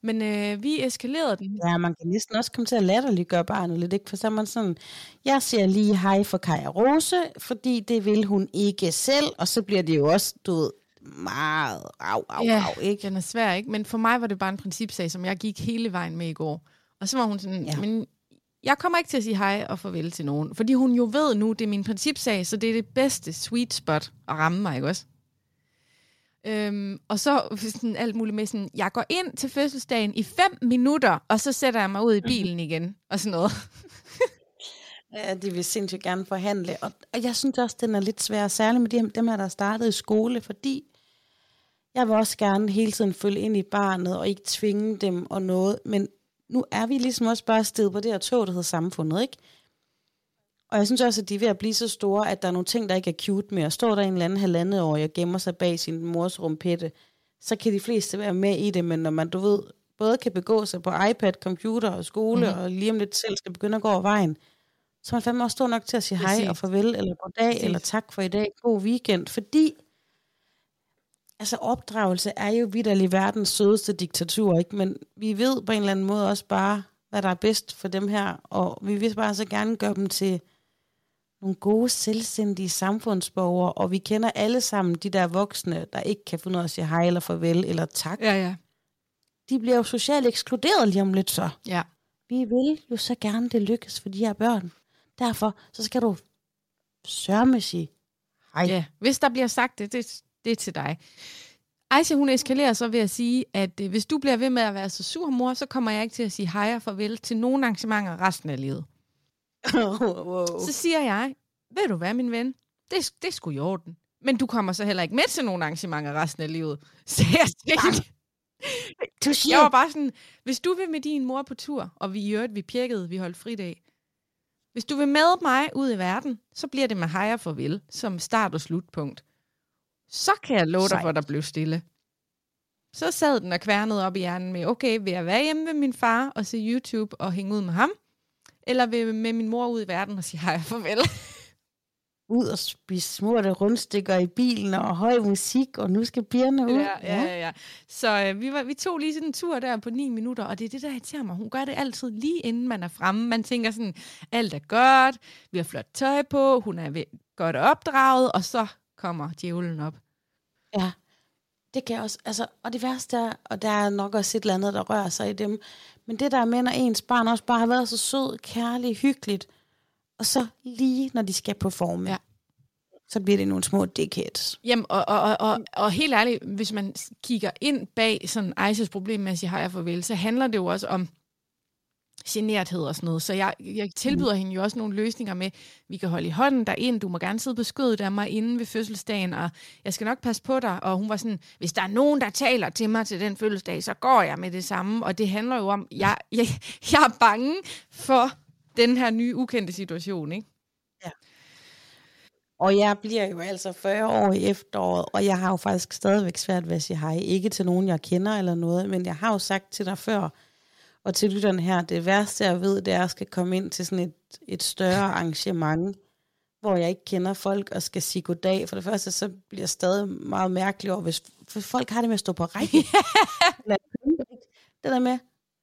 Men øh, vi eskalerede den. Ja, man kan næsten også komme til at latterliggøre barnet lidt, ikke? For så er man sådan, jeg siger lige hej for Kaja Rose, fordi det vil hun ikke selv, og så bliver det jo også, du ved, meget au, au, Ja, au, ikke? Den er svær, ikke? Men for mig var det bare en principsag, som jeg gik hele vejen med i går. Og så var hun sådan, Ja. men jeg kommer ikke til at sige hej og farvel til nogen. Fordi hun jo ved nu, det er min principsag, så det er det bedste sweet spot at ramme mig, ikke også? Øhm, og så sådan alt muligt med sådan, jeg går ind til fødselsdagen i fem minutter, og så sætter jeg mig ud i bilen igen, og sådan noget. Ja, de vil sindssygt gerne forhandle. Og, og jeg synes også, den er lidt svær, særligt med de, dem her, der startede i skole, fordi jeg vil også gerne hele tiden følge ind i barnet, og ikke tvinge dem og noget. Men nu er vi ligesom også bare sted på det her tog, der hedder samfundet, ikke? Og jeg synes også, at de er ved at blive så store, at der er nogle ting, der ikke er cute mere. Står der en eller anden halvandet år, og gemmer sig bag sin mors rumpette, så kan de fleste være med i det, men når man, du ved, både kan begå sig på iPad, computer og skole, mm. og lige om lidt selv skal begynde at gå over vejen, så man fandme også stor nok til at sige Præcis. hej og farvel, eller goddag, Præcis. eller tak for i dag, god weekend, fordi altså opdragelse er jo vidderlig verdens sødeste diktatur, ikke? men vi ved på en eller anden måde også bare, hvad der er bedst for dem her, og vi vil bare så gerne gøre dem til nogle gode, selvstændige samfundsborgere, og vi kender alle sammen de der voksne, der ikke kan finde ud af at sige hej eller farvel eller tak. Ja, ja. De bliver jo socialt ekskluderet lige om lidt så. Ja. Vi vil jo så gerne det lykkes for de her børn. Derfor så skal du sørme sige hej. Ja, hvis der bliver sagt det, det, det er til dig. Aisha, hun eskalerer så ved at sige, at øh, hvis du bliver ved med at være så sur, mor, så kommer jeg ikke til at sige hej og farvel til nogen arrangementer resten af livet. wow. Så siger jeg, ved du hvad, min ven? Det, det er sgu i orden. Men du kommer så heller ikke med til nogle arrangementer resten af livet. Så jeg tænkte. Jeg var bare sådan, hvis du vil med din mor på tur, og vi i øvrigt, vi pjekkede, vi holdt fridag. Hvis du vil med mig ud i verden, så bliver det med hej og farvel, som start- og slutpunkt. Så kan jeg love dig for, at der blev stille. Så sad den og kværnede op i hjernen med, okay, vil jeg være hjemme ved min far og se YouTube og hænge ud med ham? Eller vil med min mor ud i verden og sige hej og farvel? ud og spise smurte rundstykker i bilen og høj musik, og nu skal pigerne ud. Ja, ja, ja. ja. Så øh, vi, var, vi tog lige sådan en tur der på ni minutter, og det er det, der irriterer mig. Hun gør det altid lige inden man er fremme. Man tænker sådan, alt er godt, vi har flot tøj på, hun er godt opdraget, og så kommer djævlen op. Ja, det kan jeg også. Altså, og det værste er, og der er nok også et eller andet, der rører sig i dem, men det der med, når ens barn også bare har været så sød, kærlig, hyggeligt, og så lige når de skal på form, ja. så bliver det nogle små dickheads. Jamen, og, og, og, og, og helt ærligt, hvis man kigger ind bag sådan Isis problem med at sige hej og farvel, så handler det jo også om generthed og sådan noget. Så jeg, jeg tilbyder mm. hende jo også nogle løsninger med, vi kan holde i hånden derind, du må gerne sidde på skødet af mig inden ved fødselsdagen, og jeg skal nok passe på dig. Og hun var sådan, hvis der er nogen, der taler til mig til den fødselsdag, så går jeg med det samme. Og det handler jo om, jeg, jeg, jeg er bange for den her nye ukendte situation, ikke? Ja. Og jeg bliver jo altså 40 år i efteråret, og jeg har jo faktisk stadigvæk svært ved at sige hej. Ikke til nogen, jeg kender eller noget, men jeg har jo sagt til dig før, og til lytterne her, det værste jeg ved, det er, at jeg skal komme ind til sådan et, et større arrangement, hvor jeg ikke kender folk og skal sige goddag. For det første, så bliver jeg stadig meget mærkelig over, hvis for folk har det med at stå på række. det. Der med,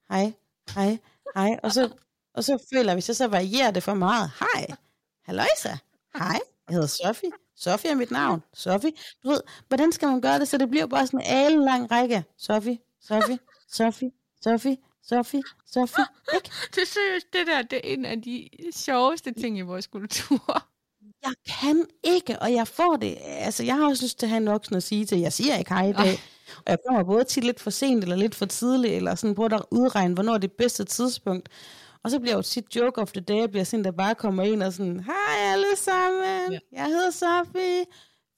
hej, hej, hej, og så og så føler jeg, hvis jeg så varierer det for meget, hej, halløjsa, hej, jeg hedder Sofie, Sofie er mit navn, Sofie. Du ved, hvordan skal man gøre det, så det bliver bare sådan en lang række. Sofie, Sofie, Sofie, Sofie, Sofie, Sofie, ikke? Det er seriøst, det der, det er en af de sjoveste ting i vores kultur. Jeg kan ikke, og jeg får det. Altså, jeg har også lyst til at have en voksen at sige til, jeg siger ikke hej i dag. Og jeg kommer både til lidt for sent, eller lidt for tidligt, eller sådan prøver at udregne, hvornår er det bedste tidspunkt. Og så bliver jo sit joke of the day, bliver sådan, der bare kommer ind og sådan, hej alle sammen, ja. jeg hedder Sofie.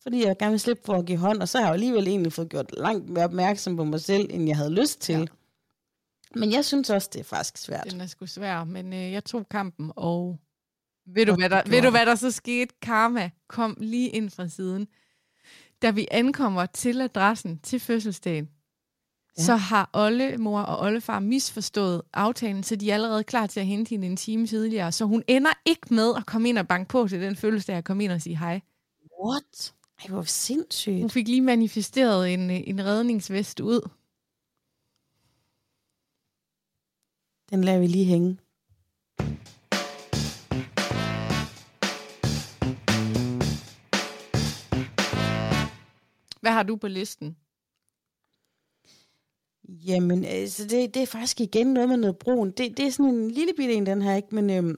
Fordi jeg gerne vil slippe for at give hånd, og så har jeg alligevel egentlig fået gjort langt mere opmærksom på mig selv, end jeg havde lyst til. Ja. Men jeg synes også, det er faktisk svært. Den er sgu svær, men øh, jeg tog kampen, og ved du, hvad der, ved du, hvad der så skete? Karma kom lige ind fra siden. Da vi ankommer til adressen til fødselsdagen, ja. så har oldemor og oldefar misforstået aftalen, så de er allerede klar til at hente hende en time tidligere. Så hun ender ikke med at komme ind og banke på til den følelse, at komme ind og sige hej. What? Ej, hvor sindssygt. Hun fik lige manifesteret en, en redningsvest ud. Den lader vi lige hænge. Hvad har du på listen? Jamen, altså, det, det er faktisk igen noget med noget brun. Det, det er sådan en lille bitte en, den her, ikke? Men øhm,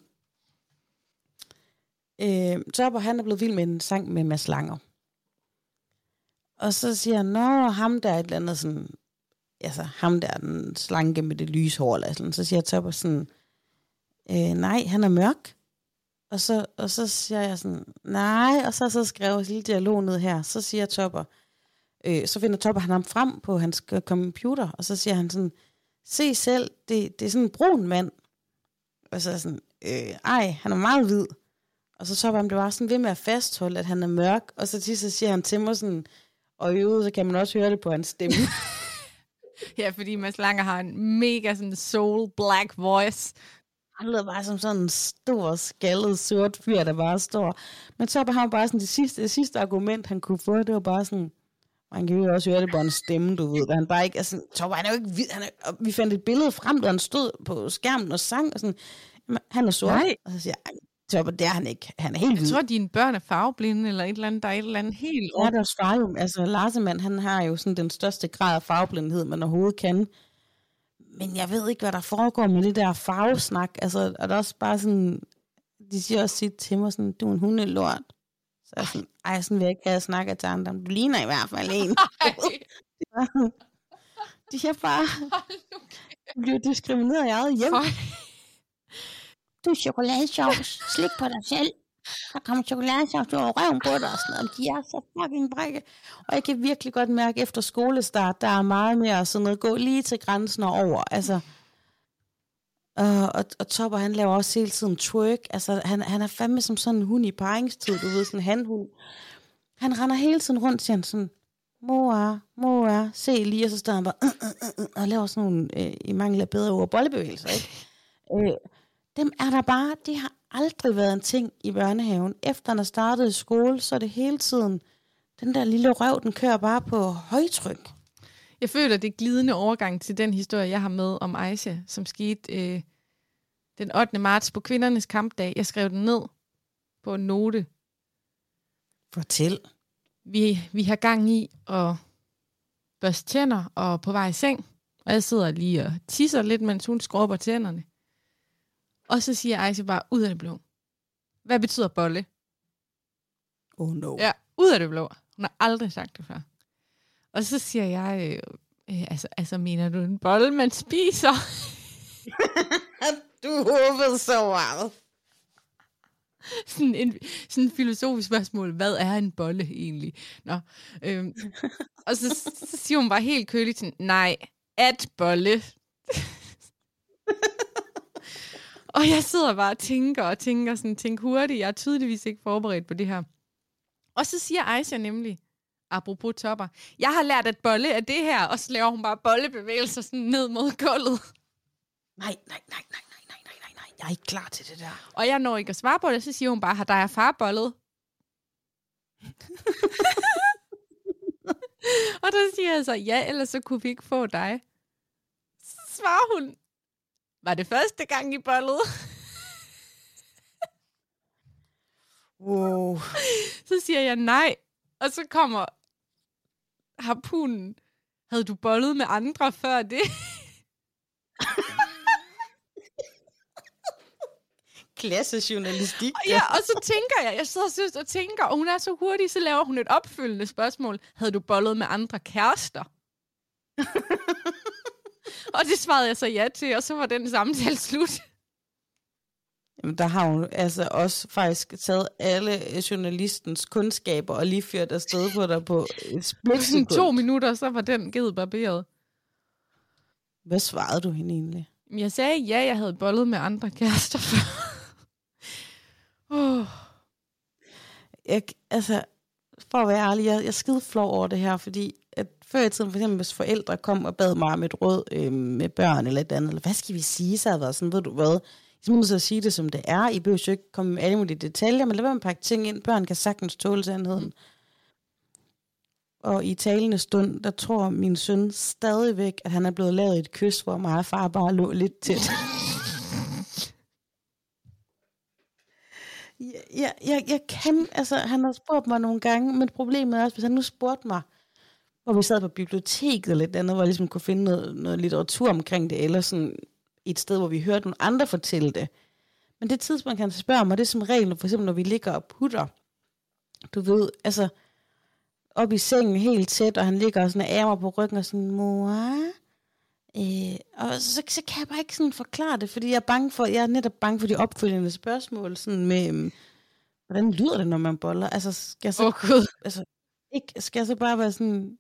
øh, Topper, han er blevet vild med en sang med Mads Langer. Og så siger han, nå, ham der er et eller andet sådan, altså ham der den slanke med det lyse hår, eller sådan. Så siger Topper sådan, øh, nej, han er mørk. Og så, og så siger jeg sådan, nej, og så, så skrev jeg lille dialog ned her. Så siger Topper, øh, så finder Topper han ham frem på hans computer, og så siger han sådan, se selv, det, det er sådan en brun mand. Og så er jeg sådan, øh, ej, han er meget hvid. Og så Topper han blev bare sådan ved med at fastholde, at han er mørk, og så til så siger han til mig sådan, og i øvrigt, så kan man også høre det på hans stemme. ja, fordi Mads Langer har en mega sådan soul black voice. Han lyder bare som sådan en stor, skaldet, sort fyr, der bare står. Men så har han bare sådan det sidste, det sidste argument, han kunne få, det var bare sådan, man kan jo også høre det på en stemme, du ved, han bare ikke, altså, Torben, han er jo ikke han er, og vi fandt et billede frem, da han stod på skærmen og sang, og sådan, han er sort. Nej. Og så siger jeg, Topper, det er han ikke. Han er helt Jeg tror, at dine børn er farveblinde, eller et eller andet, der er et eller andet helt... Ja, der er jo, altså Larsemann, han har jo sådan den største grad af farveblindhed, man overhovedet kan. Men jeg ved ikke, hvad der foregår med det der farvesnak. Altså, er der også bare sådan... De siger også sit til mig sådan, du er en hundelort. Så jeg sådan, ej, sådan vil jeg ikke have snakket til andre. Du ligner i hvert fald en. de er bare... Du bliver diskrimineret i eget hjem du er chokoladesauce, slik på dig selv. Der kommer chokoladesauce over røven på dig og sådan noget. De er så fucking brække. Og jeg kan virkelig godt mærke, efter skolestart, der er meget mere sådan noget, gå lige til grænsen og over. Altså, Uh, og, og Topper, han laver også hele tiden twerk. Altså, han, han er fandme som sådan en hund i paringstid, du ved, sådan en handhund. Han render hele tiden rundt, siger han sådan, mor, mor, se lige, og så står han bare, uh, uh, uh, og laver sådan nogle, uh, i mangel af bedre ord, bollebevægelser, ikke? Uh, dem er der bare, det har aldrig været en ting i børnehaven. Efter han er startet i skole, så er det hele tiden, den der lille røv, den kører bare på højtryk. Jeg føler, det glidende overgang til den historie, jeg har med om Aisha, som skete øh, den 8. marts på kvindernes kampdag. Jeg skrev den ned på en note. Fortæl. Vi, vi har gang i at børste tænder og på vej i seng. Og jeg sidder lige og tisser lidt, mens hun skrubber tænderne. Og så siger Aisha bare, ud af det blå. Hvad betyder bolle? Oh no. Ja, ud af det blå. Hun har aldrig sagt det før. Og så siger jeg, øh, øh, altså, altså mener du en bolle, man spiser? du håbede så meget. Sådan en, sådan en filosofisk spørgsmål. Hvad er en bolle egentlig? Nå, øhm, og så, så siger hun bare helt køligt, nej, at bolle. Og jeg sidder bare og tænker og tænker, sådan, tænk hurtigt. Jeg er tydeligvis ikke forberedt på det her. Og så siger Aisha nemlig, apropos topper, jeg har lært at bolle af det her, og så laver hun bare bollebevægelser sådan ned mod gulvet. Nej, nej, nej, nej, nej, nej, nej, nej, nej, jeg er ikke klar til det der. Og jeg når ikke at svare på det, så siger hun bare, har dig far bollet? og der siger jeg så, ja, ellers så kunne vi ikke få dig. Så svarer hun, var det første gang, I bollede? wow. Så siger jeg nej. Og så kommer harpunen. Havde du bollet med andre før det? Klassejournalistik. Ja, og så tænker jeg, jeg sidder og, synes, og tænker, og hun er så hurtig, så laver hun et opfølgende spørgsmål. Havde du bollet med andre kærester? og det svarede jeg så ja til, og så var den samtale slut. Jamen, der har hun altså også faktisk taget alle journalistens kundskaber og lige fyrt afsted på dig på et splitsekund. to minutter, så var den givet barberet. Hvad svarede du hende egentlig? Jeg sagde ja, jeg havde bollet med andre kærester før. oh. Jeg, altså, for at være ærlig, jeg, jeg er skide flov over det her, fordi at før i tiden, for eksempel hvis forældre kom og bad mig om et råd øh, med børn eller et andet, eller hvad skal vi sige, så havde været sådan, ved du hvad, I må så sige det som det er, I behøver jo ikke komme med alle mulige detaljer, men lad være med at pakke ting ind, børn kan sagtens tåle sandheden. Og i talende stund, der tror min søn stadigvæk, at han er blevet lavet et kys, hvor mig og far bare lå lidt tæt. jeg, jeg, jeg kan, altså han har spurgt mig nogle gange, men problemet er også, hvis han nu spurgte mig, hvor vi sad på biblioteket eller lidt andet, hvor jeg ligesom kunne finde noget, noget litteratur omkring det, eller sådan et sted, hvor vi hørte nogle andre fortælle det. Men det tidspunkt, han spørge mig, det er som regel, for eksempel når vi ligger og putter. Du ved, altså, op i sengen helt tæt, og han ligger og sådan mig på ryggen og sådan, mor, Øh, og så, så kan jeg bare ikke sådan forklare det, fordi jeg er bange for, jeg er netop bange for de opfølgende spørgsmål, sådan med, øhm, hvordan lyder det, når man boller? Altså, skal jeg så, Åh, Gud. altså, ikke, skal jeg så bare være sådan,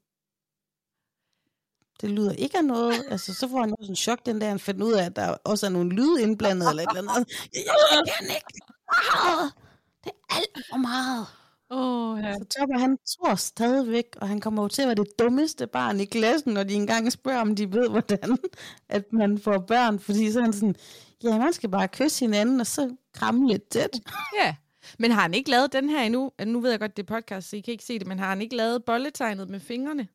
det lyder ikke af noget. Altså, så får han også en chok den dag, han finder ud af, at der også er nogle lyde indblandet, eller et eller andet. Jeg, jeg, kan ikke. Det er alt for meget. Åh, ja. Så Topper, han tror stadigvæk, og han kommer jo til at være det dummeste barn i klassen, når de engang spørger, om de ved, hvordan at man får børn. Fordi så er han sådan, ja, man skal bare kysse hinanden, og så kramme lidt tæt. ja. Men har han ikke lavet den her endnu? Nu ved jeg godt, det er podcast, så I kan ikke se det, men har han ikke lavet bolletegnet med fingrene?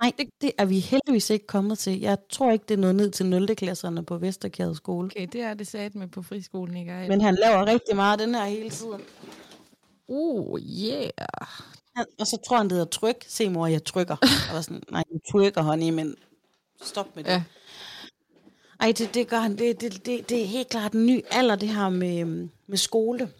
Nej, det, det er vi heldigvis ikke kommet til. Jeg tror ikke, det er noget ned til 0. klasserne på Vesterkæde skole. Okay, det er det sat med på friskolen, ikke? Men han laver rigtig meget den her hele tiden. Oh, yeah. Han, og så tror han, det hedder tryk. Se mor, jeg trykker. Og var sådan, nej, du trykker, honey, men stop med det. Ja. Ej, det, det gør han. Det, det, det, det er helt klart en ny alder, det her med, med skole.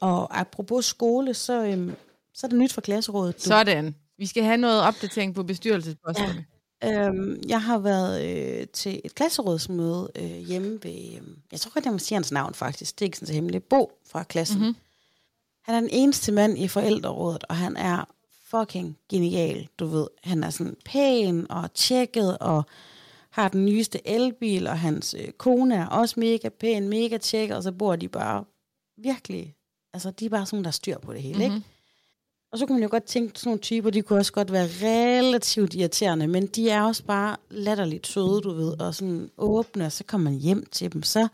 Og apropos skole, så, øhm, så er det nyt for klasserådet. Du. Sådan. Vi skal have noget opdatering på bestyrelsesposterne. Øhm, jeg har været øh, til et klasserådsmøde øh, hjemme ved, øh, jeg tror godt, jeg må sige hans navn faktisk, det er ikke sådan så hemmeligt, Bo fra klassen. Mhm. Mm-hmm. Han er den eneste mand i forældrerådet, og han er fucking genial, du ved. Han er sådan pæn og tjekket, og har den nyeste elbil, og hans øh, kone er også mega pæn, mega tjekket, og så bor de bare virkelig, altså de er bare sådan, der styr på det hele, mm-hmm. ikke? Og så kunne man jo godt tænke, sådan nogle typer, de kunne også godt være relativt irriterende, men de er også bare latterligt søde, du ved, og sådan åbne, og så kommer man hjem til dem, så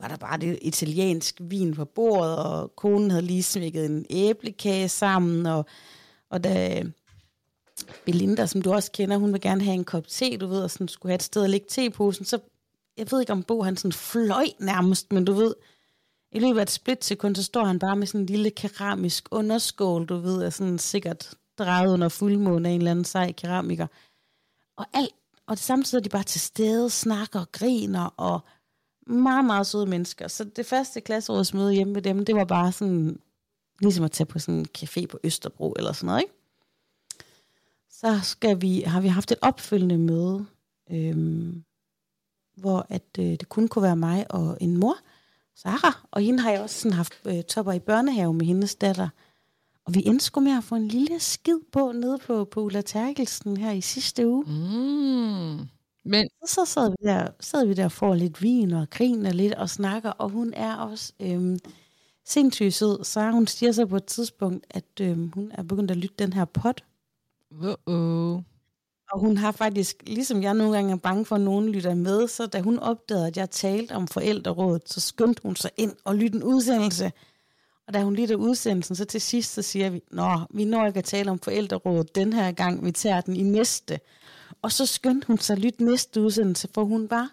var der bare det italiensk vin på bordet, og konen havde lige smækket en æblekage sammen, og, og da Belinda, som du også kender, hun vil gerne have en kop te, du ved, og sådan skulle have et sted at lægge teposen, så jeg ved ikke om Bo, han sådan fløj nærmest, men du ved, i løbet af et splitsekund, så står han bare med sådan en lille keramisk underskål, du ved, er sådan sikkert drejet under fuldmåne af en eller anden sej keramiker. Og alt, og det samtidig er de bare til stede, snakker og griner, og meget, meget søde mennesker. Så det første klasserådsmøde hjemme ved dem, det var bare sådan, ligesom at tage på sådan en café på Østerbro eller sådan noget, ikke? Så skal vi, har vi haft et opfølgende møde, øhm, hvor at, øh, det kun kunne være mig og en mor, Sara, og hende har jeg også sådan haft øh, topper i børnehave med hendes datter. Og vi endte sgu med at få en lille skid på nede på, på Ulla Terkelsen her i sidste uge. Mm. Men Og så sad vi der, sad vi der og får lidt vin og griner lidt og snakker, og hun er også øhm, sindssygt sød. Så hun siger så på et tidspunkt, at øhm, hun er begyndt at lytte den her pot. uh-oh. Og hun har faktisk, ligesom jeg nogle gange er bange for, at nogen lytter med, så da hun opdagede, at jeg talte om forældrerådet, så skyndte hun sig ind og lytte en udsendelse. Og da hun lytter udsendelsen, så til sidst, så siger vi, Nå, vi når ikke at tale om forældrerådet den her gang, vi tager den i næste. Og så skyndte hun sig at lytte næste udsendelse, for hun var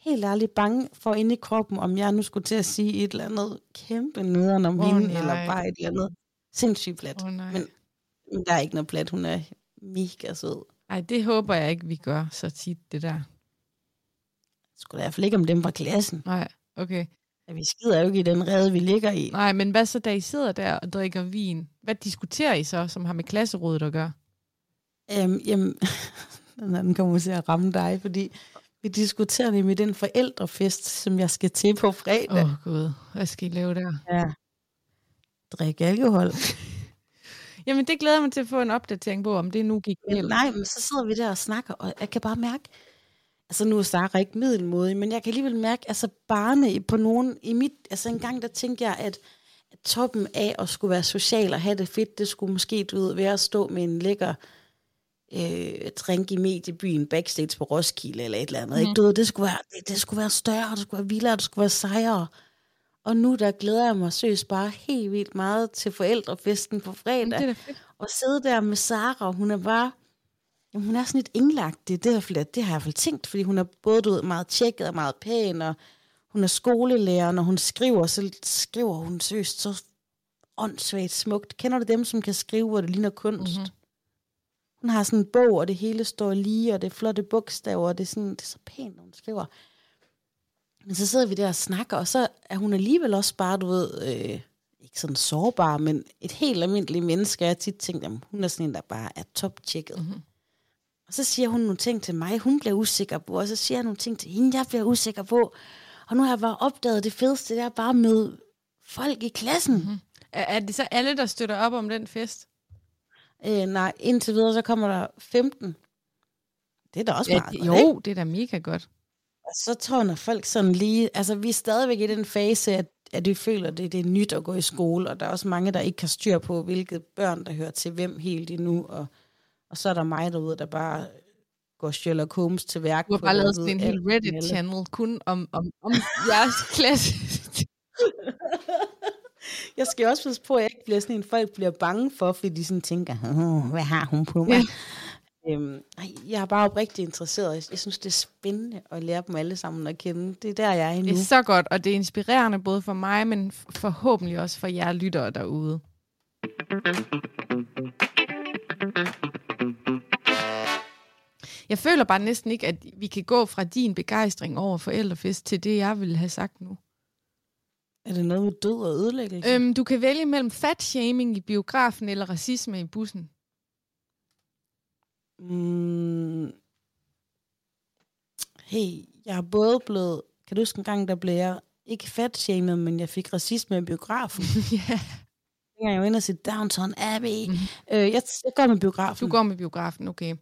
helt ærligt bange for inde i kroppen, om jeg nu skulle til at sige et eller andet kæmpe nederen om oh, hende, nej. eller bare et eller andet sindssygt plat. Nej. men, men der er ikke noget plat, hun er mega sød. Ej, det håber jeg ikke, vi gør så tit, det der. Skulle i hvert fald ikke om dem fra klassen. Nej, okay. Ja, vi skider jo ikke i den rede, vi ligger i. Nej, men hvad så, da I sidder der og drikker vin? Hvad diskuterer I så, som har med klasserådet at gøre? Øhm, jamen, den her, den kommer til at ramme dig, fordi vi diskuterer med den forældrefest, som jeg skal til på fredag. Åh, oh, Gud. Hvad skal I lave der? Ja. Drik alkohol. Jamen, det glæder jeg mig til at få en opdatering på, om det nu gik helt. nej, men så sidder vi der og snakker, og jeg kan bare mærke, altså nu er Sara ikke middelmodig, men jeg kan alligevel mærke, altså barne på nogen, i mit, altså en gang der tænkte jeg, at, at toppen af at skulle være social og have det fedt, det skulle måske, du ved, være at stå med en lækker øh, drink i mediebyen backstage på Roskilde eller et eller andet. Mm. Ikke? Du ved, det, skulle være, det, det skulle være større, det skulle være vildere, det skulle være sejere. Og nu der glæder jeg mig seriøst bare helt vildt meget til forældrefesten på fredag. Det er. Og sidde der med Sara, hun er bare, jamen, hun er sådan lidt englagtig. Det, hvert fald- det har jeg i hvert fald tænkt, fordi hun er både du ved, meget tjekket og meget pæn, og hun er skolelærer, når hun skriver, så skriver hun seriøst så åndssvagt smukt. Kender du dem, som kan skrive, hvor det ligner kunst? Mm-hmm. Hun har sådan en bog, og det hele står lige, og det er flotte bogstaver, og det er, sådan, det er så pænt, når hun skriver. Men så sidder vi der og snakker, og så er hun alligevel også bare, du ved, øh, ikke sådan sårbar, men et helt almindeligt menneske. Jeg har tit tænkt, at hun er sådan en, der bare er top-tjekket. Mm-hmm. Og så siger hun nogle ting til mig, hun bliver usikker på, og så siger jeg nogle ting til hende, jeg bliver usikker på. Og nu har jeg bare opdaget det fedeste, det er bare at møde folk i klassen. Mm-hmm. Er, er det så alle, der støtter op om den fest? Øh, nej, indtil videre, så kommer der 15. Det er da også Ja, meget det, godt, jo, ikke? det er da mega godt. Og så tror jeg, når folk sådan lige... Altså, vi er stadigvæk i den fase, at, at vi føler, at det, det er nyt at gå i skole, og der er også mange, der ikke kan styr på, hvilke børn, der hører til hvem helt endnu, og, og så er der mig derude, der bare går Sherlock Holmes til værk. Du har bare lavet sådan en hel. Reddit-channel kun om, om, om jeres klasse. Jeg skal også passe på, at jeg ikke bliver sådan en, folk bliver bange for, fordi de sådan tænker, "Åh, hvad har hun på mig? Ja. Øhm, jeg er bare oprigtigt interesseret. Jeg, synes, det er spændende at lære dem alle sammen at kende. Det er der, jeg er nu. Det er så godt, og det er inspirerende både for mig, men forhåbentlig også for jer lyttere derude. Jeg føler bare næsten ikke, at vi kan gå fra din begejstring over forældrefest til det, jeg ville have sagt nu. Er det noget med død og ødelæggelse? Øhm, du kan vælge mellem fat-shaming i biografen eller racisme i bussen. Mm. Hey, jeg er både blevet... Kan du huske en gang, der blev jeg ikke fat men jeg fik racisme i biografen. ja. Dengang jeg var inde og se Downton Abbey. Mm. Øh, jeg, jeg går med biografen. Du går med biografen, okay.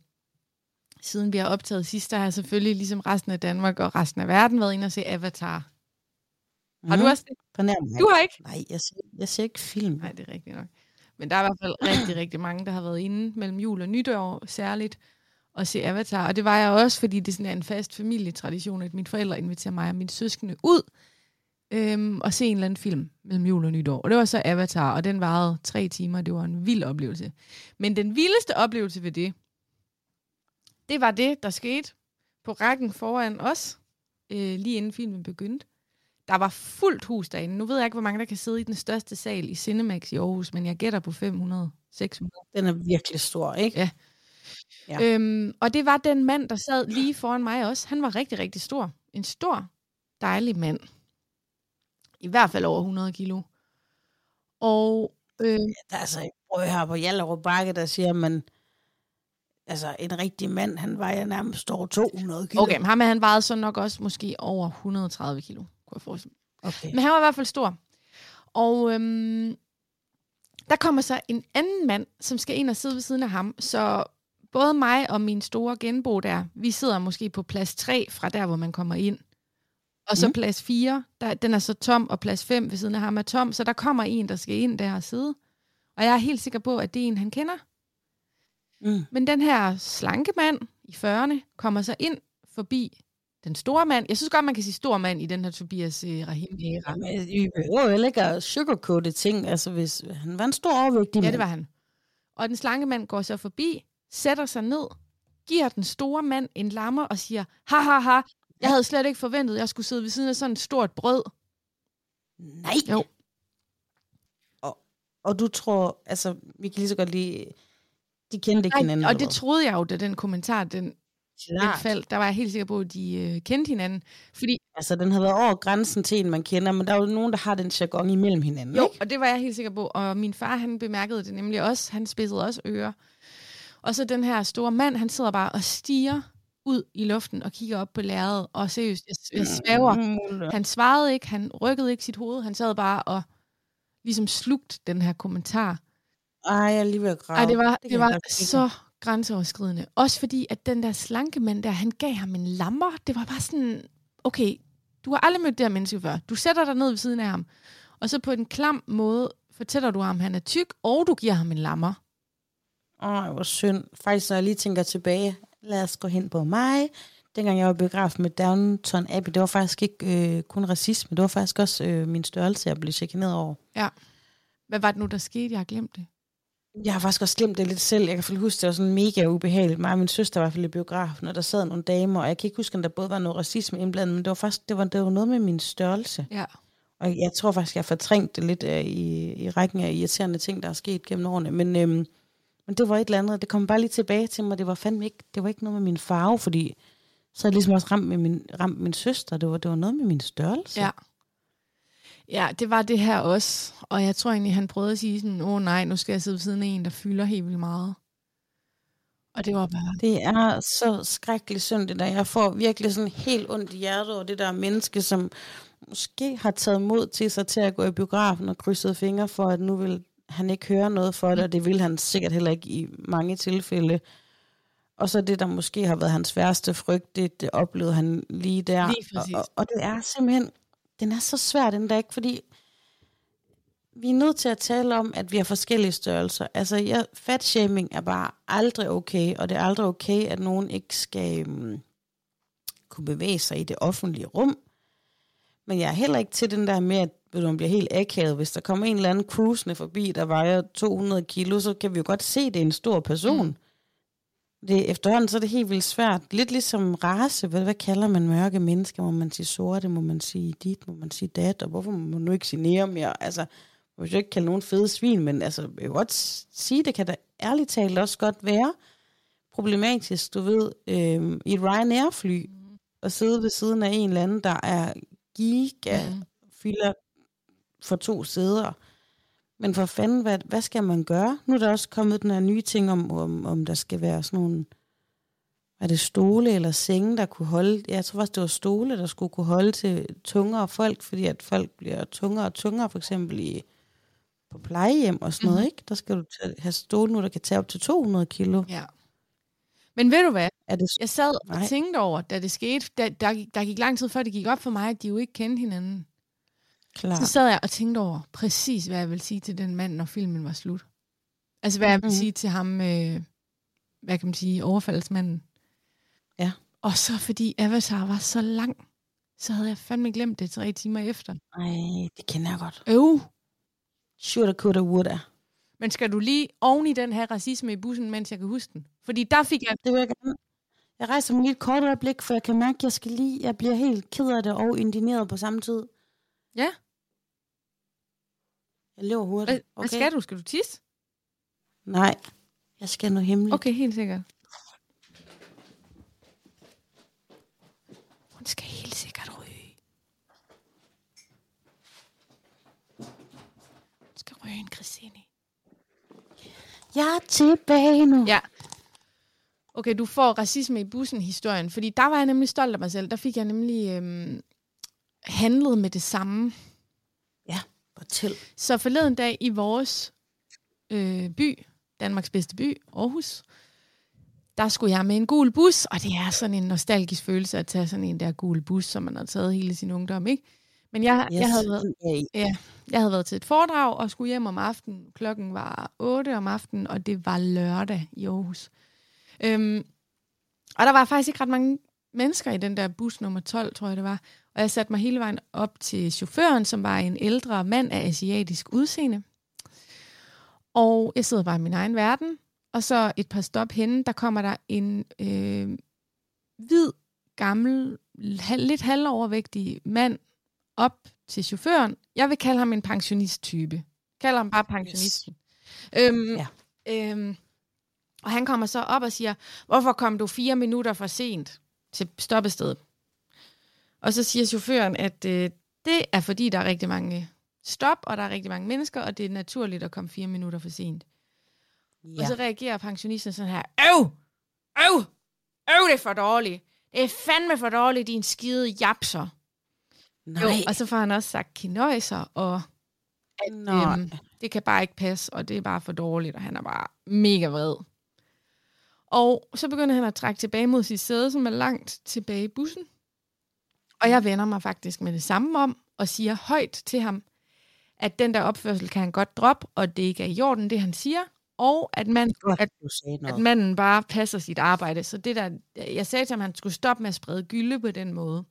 Siden vi har optaget sidst, der har jeg selvfølgelig ligesom resten af Danmark og resten af verden været inde og se Avatar. Mm. Har du også det? Fornærm mig. Du har ikke? Nej, jeg ser, jeg ser ikke film. Nej, det er rigtigt nok. Men der er i hvert fald rigtig, rigtig mange, der har været inde mellem jul og nytår særligt og se Avatar. Og det var jeg også, fordi det sådan er en fast familietradition, at mine forældre inviterer mig og mine søskende ud øhm, og se en eller anden film mellem jul og nytår. Og det var så Avatar, og den varede tre timer. Det var en vild oplevelse. Men den vildeste oplevelse ved det, det var det, der skete på rækken foran os, øh, lige inden filmen begyndte. Der var fuldt hus derinde. Nu ved jeg ikke, hvor mange der kan sidde i den største sal i Cinemax i Aarhus, men jeg gætter på 500, 600. Den er virkelig stor, ikke? Ja. Ja. Øhm, og det var den mand, der sad lige foran mig også. Han var rigtig, rigtig stor. En stor, dejlig mand. I hvert fald over 100 kilo. Og øh, Der er altså, prøv høre på Hjallerup Bakke, der siger man, altså en rigtig mand, han vejer nærmest over 200 kilo. okay, men ham han vejede så nok også måske over 130 kilo, kunne jeg forestille mig. okay. Men han var i hvert fald stor. Og øhm, der kommer så en anden mand, som skal ind og sidde ved siden af ham. Så både mig og min store genbo der, vi sidder måske på plads 3 fra der, hvor man kommer ind. Og så Mm. plads 4, der, den er så tom, og plads 5 ved siden af ham er tom. Så der kommer en, der skal ind der og sidde. Og jeg er helt sikker på, at det er en, han kender. Mm. Men den her slanke mand i 40'erne kommer så ind forbi den store mand. Jeg synes godt, man kan sige stor mand i den her Tobias øh, Rahim æra. Jamen, vi behøver jo heller ikke at sugarcoate ting. Altså, hvis han var en stor overvægtig Ja, mand. det var han. Og den slanke mand går så forbi, sætter sig ned, giver den store mand en lammer og siger, ha ha ha, jeg havde slet ikke forventet, at jeg skulle sidde ved siden af sådan et stort brød. Nej. Jo. Og, og du tror, altså, vi kan lige så godt lige, de kendte ikke hinanden. Ej, og det troede jeg jo, da den kommentar, den Klart. faldt. Der var jeg helt sikker på, at de øh, kendte hinanden. Fordi, Altså, den har været over grænsen til en, man kender, men der er jo nogen, der har den jargon imellem hinanden, jo, ikke? og det var jeg helt sikker på. Og min far, han bemærkede det nemlig også. Han spidsede også ører. Og så den her store mand, han sidder bare og stiger ud i luften og kigger op på lærredet. Og seriøst, jeg, jeg svæver. Mm, Han svarede ikke, han rykkede ikke sit hoved, han sad bare og ligesom slugt den her kommentar. Ej, jeg er lige ved at grave. Ej, det var, det jeg var så grænseoverskridende. Også fordi, at den der slanke mand der, han gav ham en lammer. Det var bare sådan, okay, du har aldrig mødt det her menneske før. Du sætter dig ned ved siden af ham, og så på en klam måde fortæller du ham, at han er tyk, og du giver ham en lammer. Åh, hvor synd. Faktisk, når jeg lige tænker tilbage, lad os gå hen på mig. Dengang jeg var biograf med Downton Abbey, det var faktisk ikke øh, kun racisme, det var faktisk også øh, min størrelse, jeg blev chikaneret over. Hvad var det nu, der skete? Jeg har glemt det. Jeg har faktisk også glemt det lidt selv. Jeg kan i hvert fald huske, det var sådan mega ubehageligt. Mig og min søster var i hvert fald i biografen, og der sad nogle damer, og jeg kan ikke huske, om der både var noget racisme indblandet, men det var faktisk det var, det var noget med min størrelse. Ja. Og jeg tror faktisk, jeg har fortrængt det lidt øh, i, i rækken af irriterende ting, der er sket gennem årene. Men, øhm, men det var et eller andet. Det kom bare lige tilbage til mig. Det var fandme ikke, det var ikke noget med min farve, fordi så havde jeg ligesom også ramt, med min, ramt min søster. Det var, det var noget med min størrelse. Ja. Ja, det var det her også. Og jeg tror egentlig, han prøvede at sige sådan, åh oh, nej, nu skal jeg sidde ved siden af en, der fylder helt vildt meget. Og det var bare... Det er så skrækkeligt synd, det der. Jeg får virkelig sådan helt ondt i hjertet over det der menneske, som måske har taget mod til sig til at gå i biografen og krydset fingre for, at nu vil han ikke høre noget for det, og det vil han sikkert heller ikke i mange tilfælde. Og så det, der måske har været hans værste frygt, det, det oplevede han lige der. Lige og, og, og det er simpelthen, den er så svær den dag, fordi vi er nødt til at tale om, at vi har forskellige størrelser. Altså, ja, fatshaming er bare aldrig okay, og det er aldrig okay, at nogen ikke skal um, kunne bevæge sig i det offentlige rum. Men jeg er heller ikke til den der med, at man bliver helt akavet. Hvis der kommer en eller anden cruisende forbi, der vejer 200 kilo, så kan vi jo godt se, at det er en stor person. Mm. Det, efterhånden så er det helt vildt svært. Lidt ligesom race. Hvad, hvad kalder man mørke mennesker? Må man sige sorte? Må man sige dit? Må man sige dat? Og hvorfor må man nu ikke sige nære mere? Altså, man jo ikke kalde nogen fede svin, men altså, jeg vil godt sige, det kan da ærligt talt også godt være problematisk, du ved, øh, i et Ryanair-fly, mm. at sidde ved siden af en eller anden, der er giga mm. fylder for to sæder. Men for fanden, hvad, hvad skal man gøre? Nu er der også kommet den her nye ting om, om, om der skal være sådan nogle, er det stole eller senge, der kunne holde, jeg tror faktisk, det var stole, der skulle kunne holde til tungere folk, fordi at folk bliver tungere og tungere, for eksempel i på plejehjem og sådan noget, mm. ikke? Der skal du have stole nu, der kan tage op til 200 kilo. Ja. Men ved du hvad? Er det... Jeg sad Nej. og tænkte over, da det skete, da, der, der gik lang tid før det gik op for mig, at de jo ikke kendte hinanden. Klar. Så sad jeg og tænkte over præcis, hvad jeg ville sige til den mand, når filmen var slut. Altså, hvad jeg ville mm. sige til ham, øh, hvad kan man sige, overfaldsmanden. Ja. Og så fordi Avatar var så lang, så havde jeg fandme glemt det tre timer efter. Nej, det kender jeg godt. Øv. Shoulda, coulda, woulda. Men skal du lige oven i den her racisme i bussen, mens jeg kan huske den? Fordi der fik jeg... Det vil jeg gerne. Jeg rejser mig lige et kort øjeblik, for jeg kan mærke, at jeg skal lige... Jeg bliver helt ked af det og indineret på samme tid. Ja. Jeg løber hurtigt. Okay. Hvad skal du? Skal du tisse? Nej, jeg skal noget hemmeligt. Okay, helt sikkert. Hun skal helt sikkert ryge. Hun skal ryge en Christine. Jeg er tilbage nu. Ja. Okay, du får racisme i bussen-historien, fordi der var jeg nemlig stolt af mig selv. Der fik jeg nemlig øhm, handlet med det samme. Fortæl. Så forleden dag i vores øh, by, Danmarks bedste by, Aarhus, der skulle jeg med en gul bus, og det er sådan en nostalgisk følelse at tage sådan en der gul bus, som man har taget hele sin ungdom, ikke? Men jeg, yes. jeg, havde været, ja, jeg havde været til et foredrag og skulle hjem om aftenen. Klokken var 8 om aftenen, og det var lørdag i Aarhus. Øhm, og der var faktisk ikke ret mange mennesker i den der bus nummer 12, tror jeg det var. Og jeg satte mig hele vejen op til chaufføren, som var en ældre mand af asiatisk udseende. Og jeg sidder bare i min egen verden. Og så et par stop henne, der kommer der en øh, hvid, gammel, lidt halvovervægtig mand op til chaufføren. Jeg vil kalde ham en pensionist-type. Kalder ham bare pensionisten. Yes. Øhm, ja. øhm, og han kommer så op og siger, hvorfor kom du fire minutter for sent til stoppestedet? Og så siger chaufføren, at øh, det er fordi, der er rigtig mange stop, og der er rigtig mange mennesker, og det er naturligt at komme fire minutter for sent. Ja. Og så reagerer pensionisten sådan her, øv, øv, øv, det er for dårligt. Det er fandme for dårligt, din skide japser. Nej. Jo, og så får han også sagt kinøjser, og at, øhm, det kan bare ikke passe, og det er bare for dårligt, og han er bare mega vred. Og så begynder han at trække tilbage mod sit sæde, som er langt tilbage i bussen. Og jeg vender mig faktisk med det samme om, og siger højt til ham, at den der opførsel kan han godt droppe, og det ikke er i orden, det han siger, og at, man, at, at manden bare passer sit arbejde. Så det der, jeg sagde til ham, at han skulle stoppe med at sprede gylde på den måde.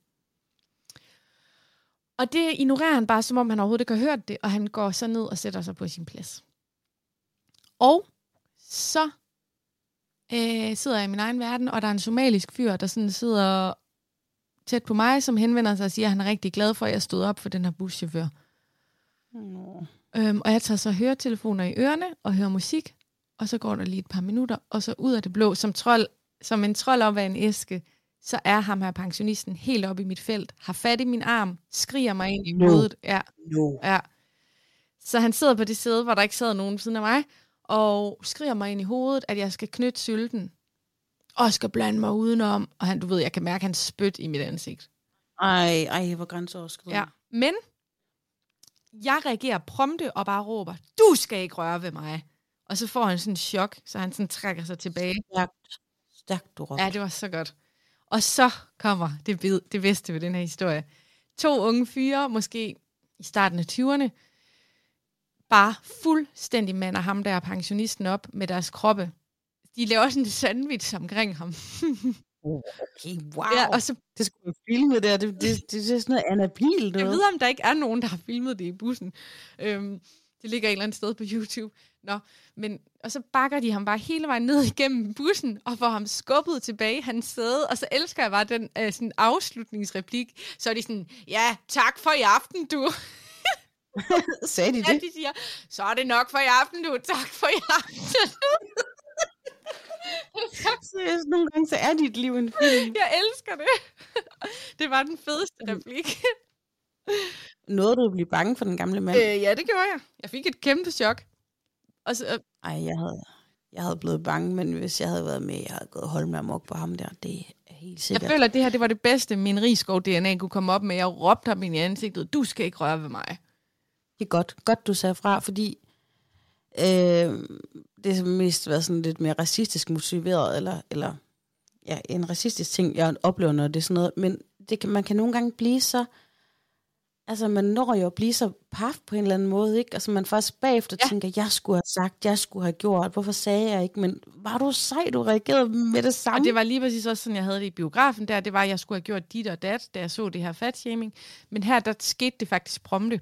Og det ignorerer han bare, som om han overhovedet ikke har hørt det, og han går så ned og sætter sig på sin plads. Og så øh, sidder jeg i min egen verden, og der er en somalisk fyr, der sådan sidder tæt på mig, som henvender sig og siger, at han er rigtig glad for, at jeg stod op for den her buschauffør. Mm. Øhm, og jeg tager så høretelefoner i ørerne og hører musik, og så går der lige et par minutter, og så ud af det blå, som, trold, som en trold op af en æske, så er ham her pensionisten helt oppe i mit felt, har fat i min arm, skriger mig ind i no. hovedet. Ja. No. ja. Så han sidder på det sæde, hvor der ikke sad nogen siden af mig, og skriger mig ind i hovedet, at jeg skal knytte sylten og skal blande mig udenom. Og han, du ved, jeg kan mærke hans spyt i mit ansigt. Ej, ej, hvor grænseoverskridende. Ja. Men jeg reagerer prompte og bare råber, du skal ikke røre ved mig. Og så får han sådan en chok, så han sådan trækker sig tilbage. Stærkt, stærkt du råbte. Ja, det var så godt. Og så kommer det, det bedste ved den her historie. To unge fyre, måske i starten af 20'erne, bare fuldstændig mander ham der pensionisten op med deres kroppe. De laver sådan en sandwich omkring ham. Okay, wow. Ja, og så, Det skulle man filme der. Det, det, det, det er sådan noget anabil jeg noget. ved, om der ikke er nogen, der har filmet det i bussen. Øhm, det ligger et eller andet sted på YouTube. Nå, men, og så bakker de ham bare hele vejen ned igennem bussen, og får ham skubbet tilbage i hans sæde, og så elsker jeg bare den øh, sådan afslutningsreplik. Så er de sådan, ja, tak for i aften, du. Sagde de Ja, det? de siger, så er det nok for i aften, du. Tak for i aften. Seriøst, nogle gange så er dit liv en film. jeg elsker det. Det var den fedeste replik. Nåede du at blive bange for den gamle mand? øh, ja, det gjorde jeg. Jeg fik et kæmpe chok. Og så, øh, Ej, jeg havde, jeg havde blevet bange, men hvis jeg havde været med, jeg havde gået og holdt mig amok på ham der. Det er helt jeg sikkert. føler, at det her det var det bedste, min rigskov DNA kunne komme op med. Jeg råbte ham ind i ansigtet, du skal ikke røre ved mig. Det er godt. Godt, du sagde fra, fordi øh, det har mest været sådan lidt mere racistisk motiveret, eller, eller ja, en racistisk ting, jeg oplever, når det er sådan noget. Men det kan, man kan nogle gange blive så... Altså, man når jo at blive så paf på en eller anden måde, ikke? Altså, man først bagefter. Ja. tænker, jeg skulle have sagt, jeg skulle have gjort, hvorfor sagde jeg ikke? Men var du sej, du reagerede med det samme? Og det var lige præcis også sådan, jeg havde det i biografen der. Det var, at jeg skulle have gjort dit og dat, da jeg så det her fatshaming. Men her, der skete det faktisk prompte.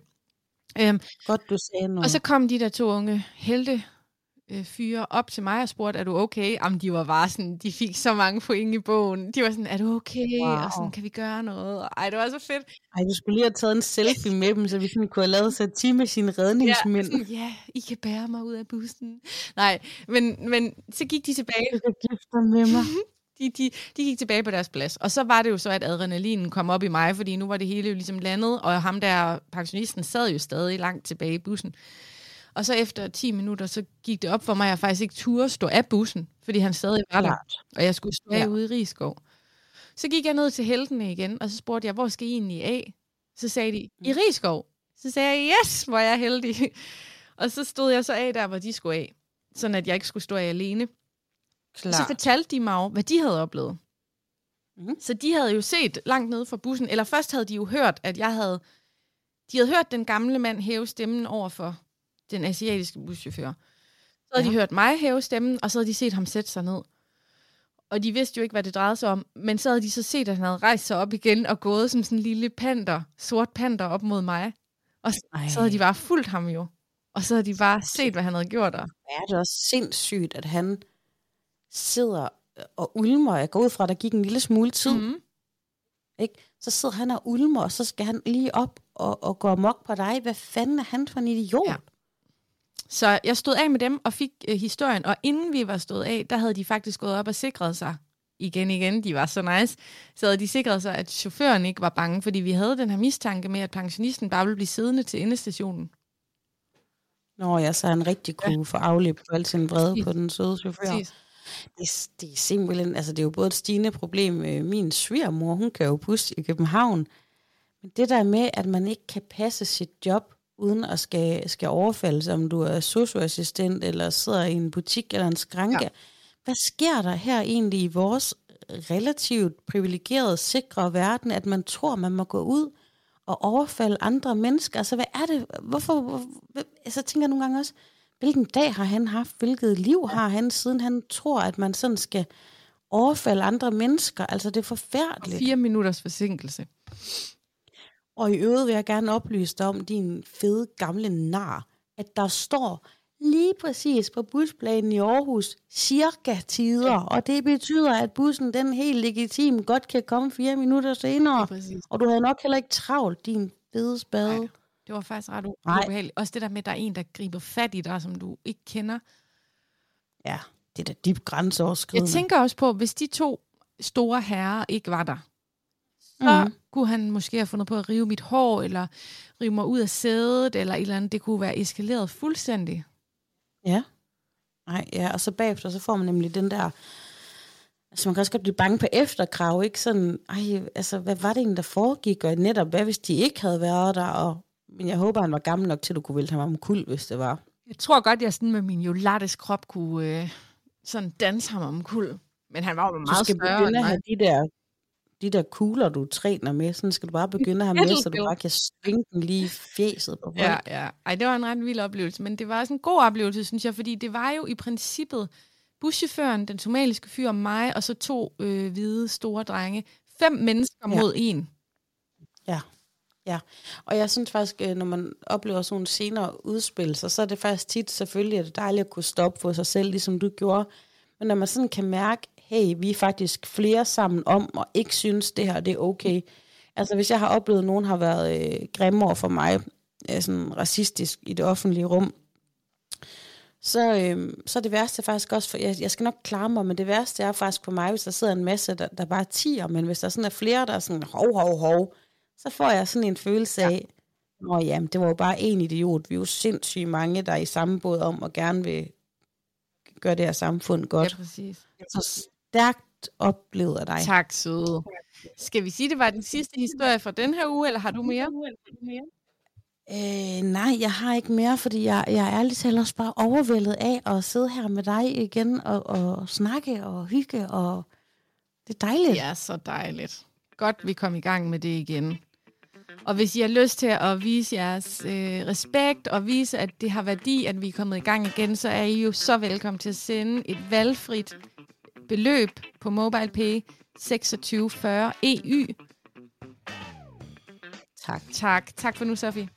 Øhm, Godt, du sagde noget. Og så kom de der to unge helte øh, fyre op til mig og spurgte, er du okay? Jamen, de var bare sådan, de fik så mange point i bogen. De var sådan, er du okay? Wow. Og sådan, kan vi gøre noget? Ej, det var så fedt. Ej, du skulle lige have taget en selfie med dem, så vi sådan kunne have lavet sig time med sine redningsmænd. sådan, ja, I kan bære mig ud af bussen. Nej, men, men så gik de tilbage. Du kan gifte dig med mig. De, de, de gik tilbage på deres plads. Og så var det jo så, at adrenalinen kom op i mig, fordi nu var det hele jo ligesom landet, og ham der pensionisten sad jo stadig langt tilbage i bussen. Og så efter 10 minutter, så gik det op for mig, at jeg faktisk ikke turde stå af bussen, fordi han stadig var der, og jeg skulle stå Ja. ude i Rigskov. Så gik jeg ned til heltene igen, og så spurgte jeg, hvor skal I egentlig af? Så sagde de, i Rigskov. Så sagde jeg, yes, hvor er jeg heldig. Og så stod jeg så af der, hvor de skulle af, sådan at jeg ikke skulle stå af alene. Klart. Så fortalte de mig jo, hvad de havde oplevet. Mhm. Så de havde jo set langt nede fra bussen, eller først havde de jo hørt, at jeg havde... De havde hørt den gamle mand hæve stemmen over for den asiatiske buschauffør. Så havde ja. de Ja. hørt mig hæve stemmen, og så havde de set ham sætte sig ned. Og de vidste jo ikke, hvad det drejede sig om, men så havde de så set, at han havde rejst sig op igen og gået som sådan en lille panter, sort panter op mod mig. Og så, Ej. så havde de bare fulgt ham jo. Og så havde de bare set, hvad han havde gjort der. er det også sindssygt, at han sidder og ulmer. Jeg går ud fra, at der gik en lille smule tid. Mm. Ikke? Så sidder han og ulmer, og så skal han lige op og, og gå amok på dig. Hvad fanden er han for en idiot? Ja. Så jeg stod af med dem og fik øh, historien, og inden vi var stået af, der havde de faktisk gået op og sikret sig igen igen, de var så nice, så havde de sikret sig, at chaufføren ikke var bange, fordi vi havde den her mistanke med, at pensionisten bare ville blive siddende til endestationen. Nå ja, så han rigtig kunne ja. få afløb på al sin vrede på den søde chauffør. Præcis. Det, er- det er simpelthen, altså det er jo både et stigende problem. Øh, Min svigermor, hun kan jo puste i København. Men det der med, at man ikke kan passe sit job, uden at skal, skal overfaldes, om du er socioassistent, eller sidder i en butik eller en skranke. Ja. Hvad sker der her egentlig i vores relativt privilegerede, sikre verden, at man tror, man må gå ud og overfalde andre mennesker? Altså, hvad er det? Hvorfor? hvor, altså, jeg tænker nogle gange også, hvilken dag har han haft? Hvilket liv har han, siden han tror, at man sådan skal overfalde andre mennesker? Altså, det er forfærdeligt. Fire minutters forsinkelse. Og i øvrigt vil jeg gerne oplyse dig om, din fede gamle nar, at der står lige præcis på busplanen i Aarhus cirka tider, og det betyder, at bussen den helt legitim godt kan komme fire minutter senere. Og du havde nok heller ikke travlt, din fede spade. Nej. Det var faktisk ret ubehageligt. Også det der med, at der er en, der griber fat i dig, som du ikke kender. Ja, det er da dybt grænseoverskridende. Jeg tænker også på, hvis de to store herrer ikke var der, så mm. kunne han måske have fundet på at rive mit hår, eller rive mig ud af sædet, eller et eller andet. Det kunne være eskaleret fuldstændig. Ja. Nej, ja, og så bagefter, så får man nemlig den der Altså man kan også godt blive bange på efterkrav, ikke? Sådan, ej, altså hvad var det egentlig, der foregik? Og netop, hvad hvis de ikke havde været der? Og, men jeg håber, han var gammel nok til, at du kunne vælte ham om kul, hvis det var. Jeg tror godt, jeg sådan med min jolattes krop kunne øh, sådan danse ham om kul. Men han var jo meget du skal større begynde at have de der, de der kugler, du træner med. Sådan skal du bare begynde at have med, så du bare kan svinge den lige fjeset på folk. Ja, ja. Ej, det var en ret vild oplevelse, men det var også en god oplevelse, synes jeg, fordi det var jo i princippet buschaufføren, den somaliske fyr og mig, og så to øh, hvide store drenge. Fem mennesker ja. mod en. Ja, ja. Og jeg synes faktisk, øh, når man oplever sådan nogle senere udspil, så er det faktisk tit selvfølgelig at det dejligt at kunne stoppe for sig selv, ligesom du gjorde. Men når man sådan kan mærke, hey, vi er faktisk flere sammen om, og ikke synes, det her det er okay. Altså hvis jeg har oplevet, at nogen har været øh, grimme over for mig, øh, sådan racistisk i det offentlige rum, så, øh, så det værste faktisk også, for jeg, jeg skal nok klare mig, men det værste er faktisk for mig, hvis der sidder en masse, der, der bare er tiger, men hvis der sådan er flere, der er sådan, hov, hov, hov, så får jeg sådan en følelse af, ja. åh jamen, det var jo bare en idiot, vi er jo sindssygt mange, der er i samme båd om, og gerne vil gøre det her samfund godt. Ja, præcis. Så stærkt oplevet af dig. Tak, søde. Skal vi sige, det var den sidste historie fra den her uge, eller har du mere? Øh, nej, jeg har ikke mere, fordi jeg, jeg er ærligt talt også bare overvældet af at sidde her med dig igen og, og snakke og hygge, og det er dejligt. Ja, så dejligt. Godt, vi kom i gang med det igen. Og hvis I har lyst til at vise jeres øh, respekt og vise, at det har værdi, at vi er kommet i gang igen, så er I jo så velkommen til at sende et valgfrit beløb på MobilePay 2640 EU. Tak. Tak. Tak for nu, Sofie.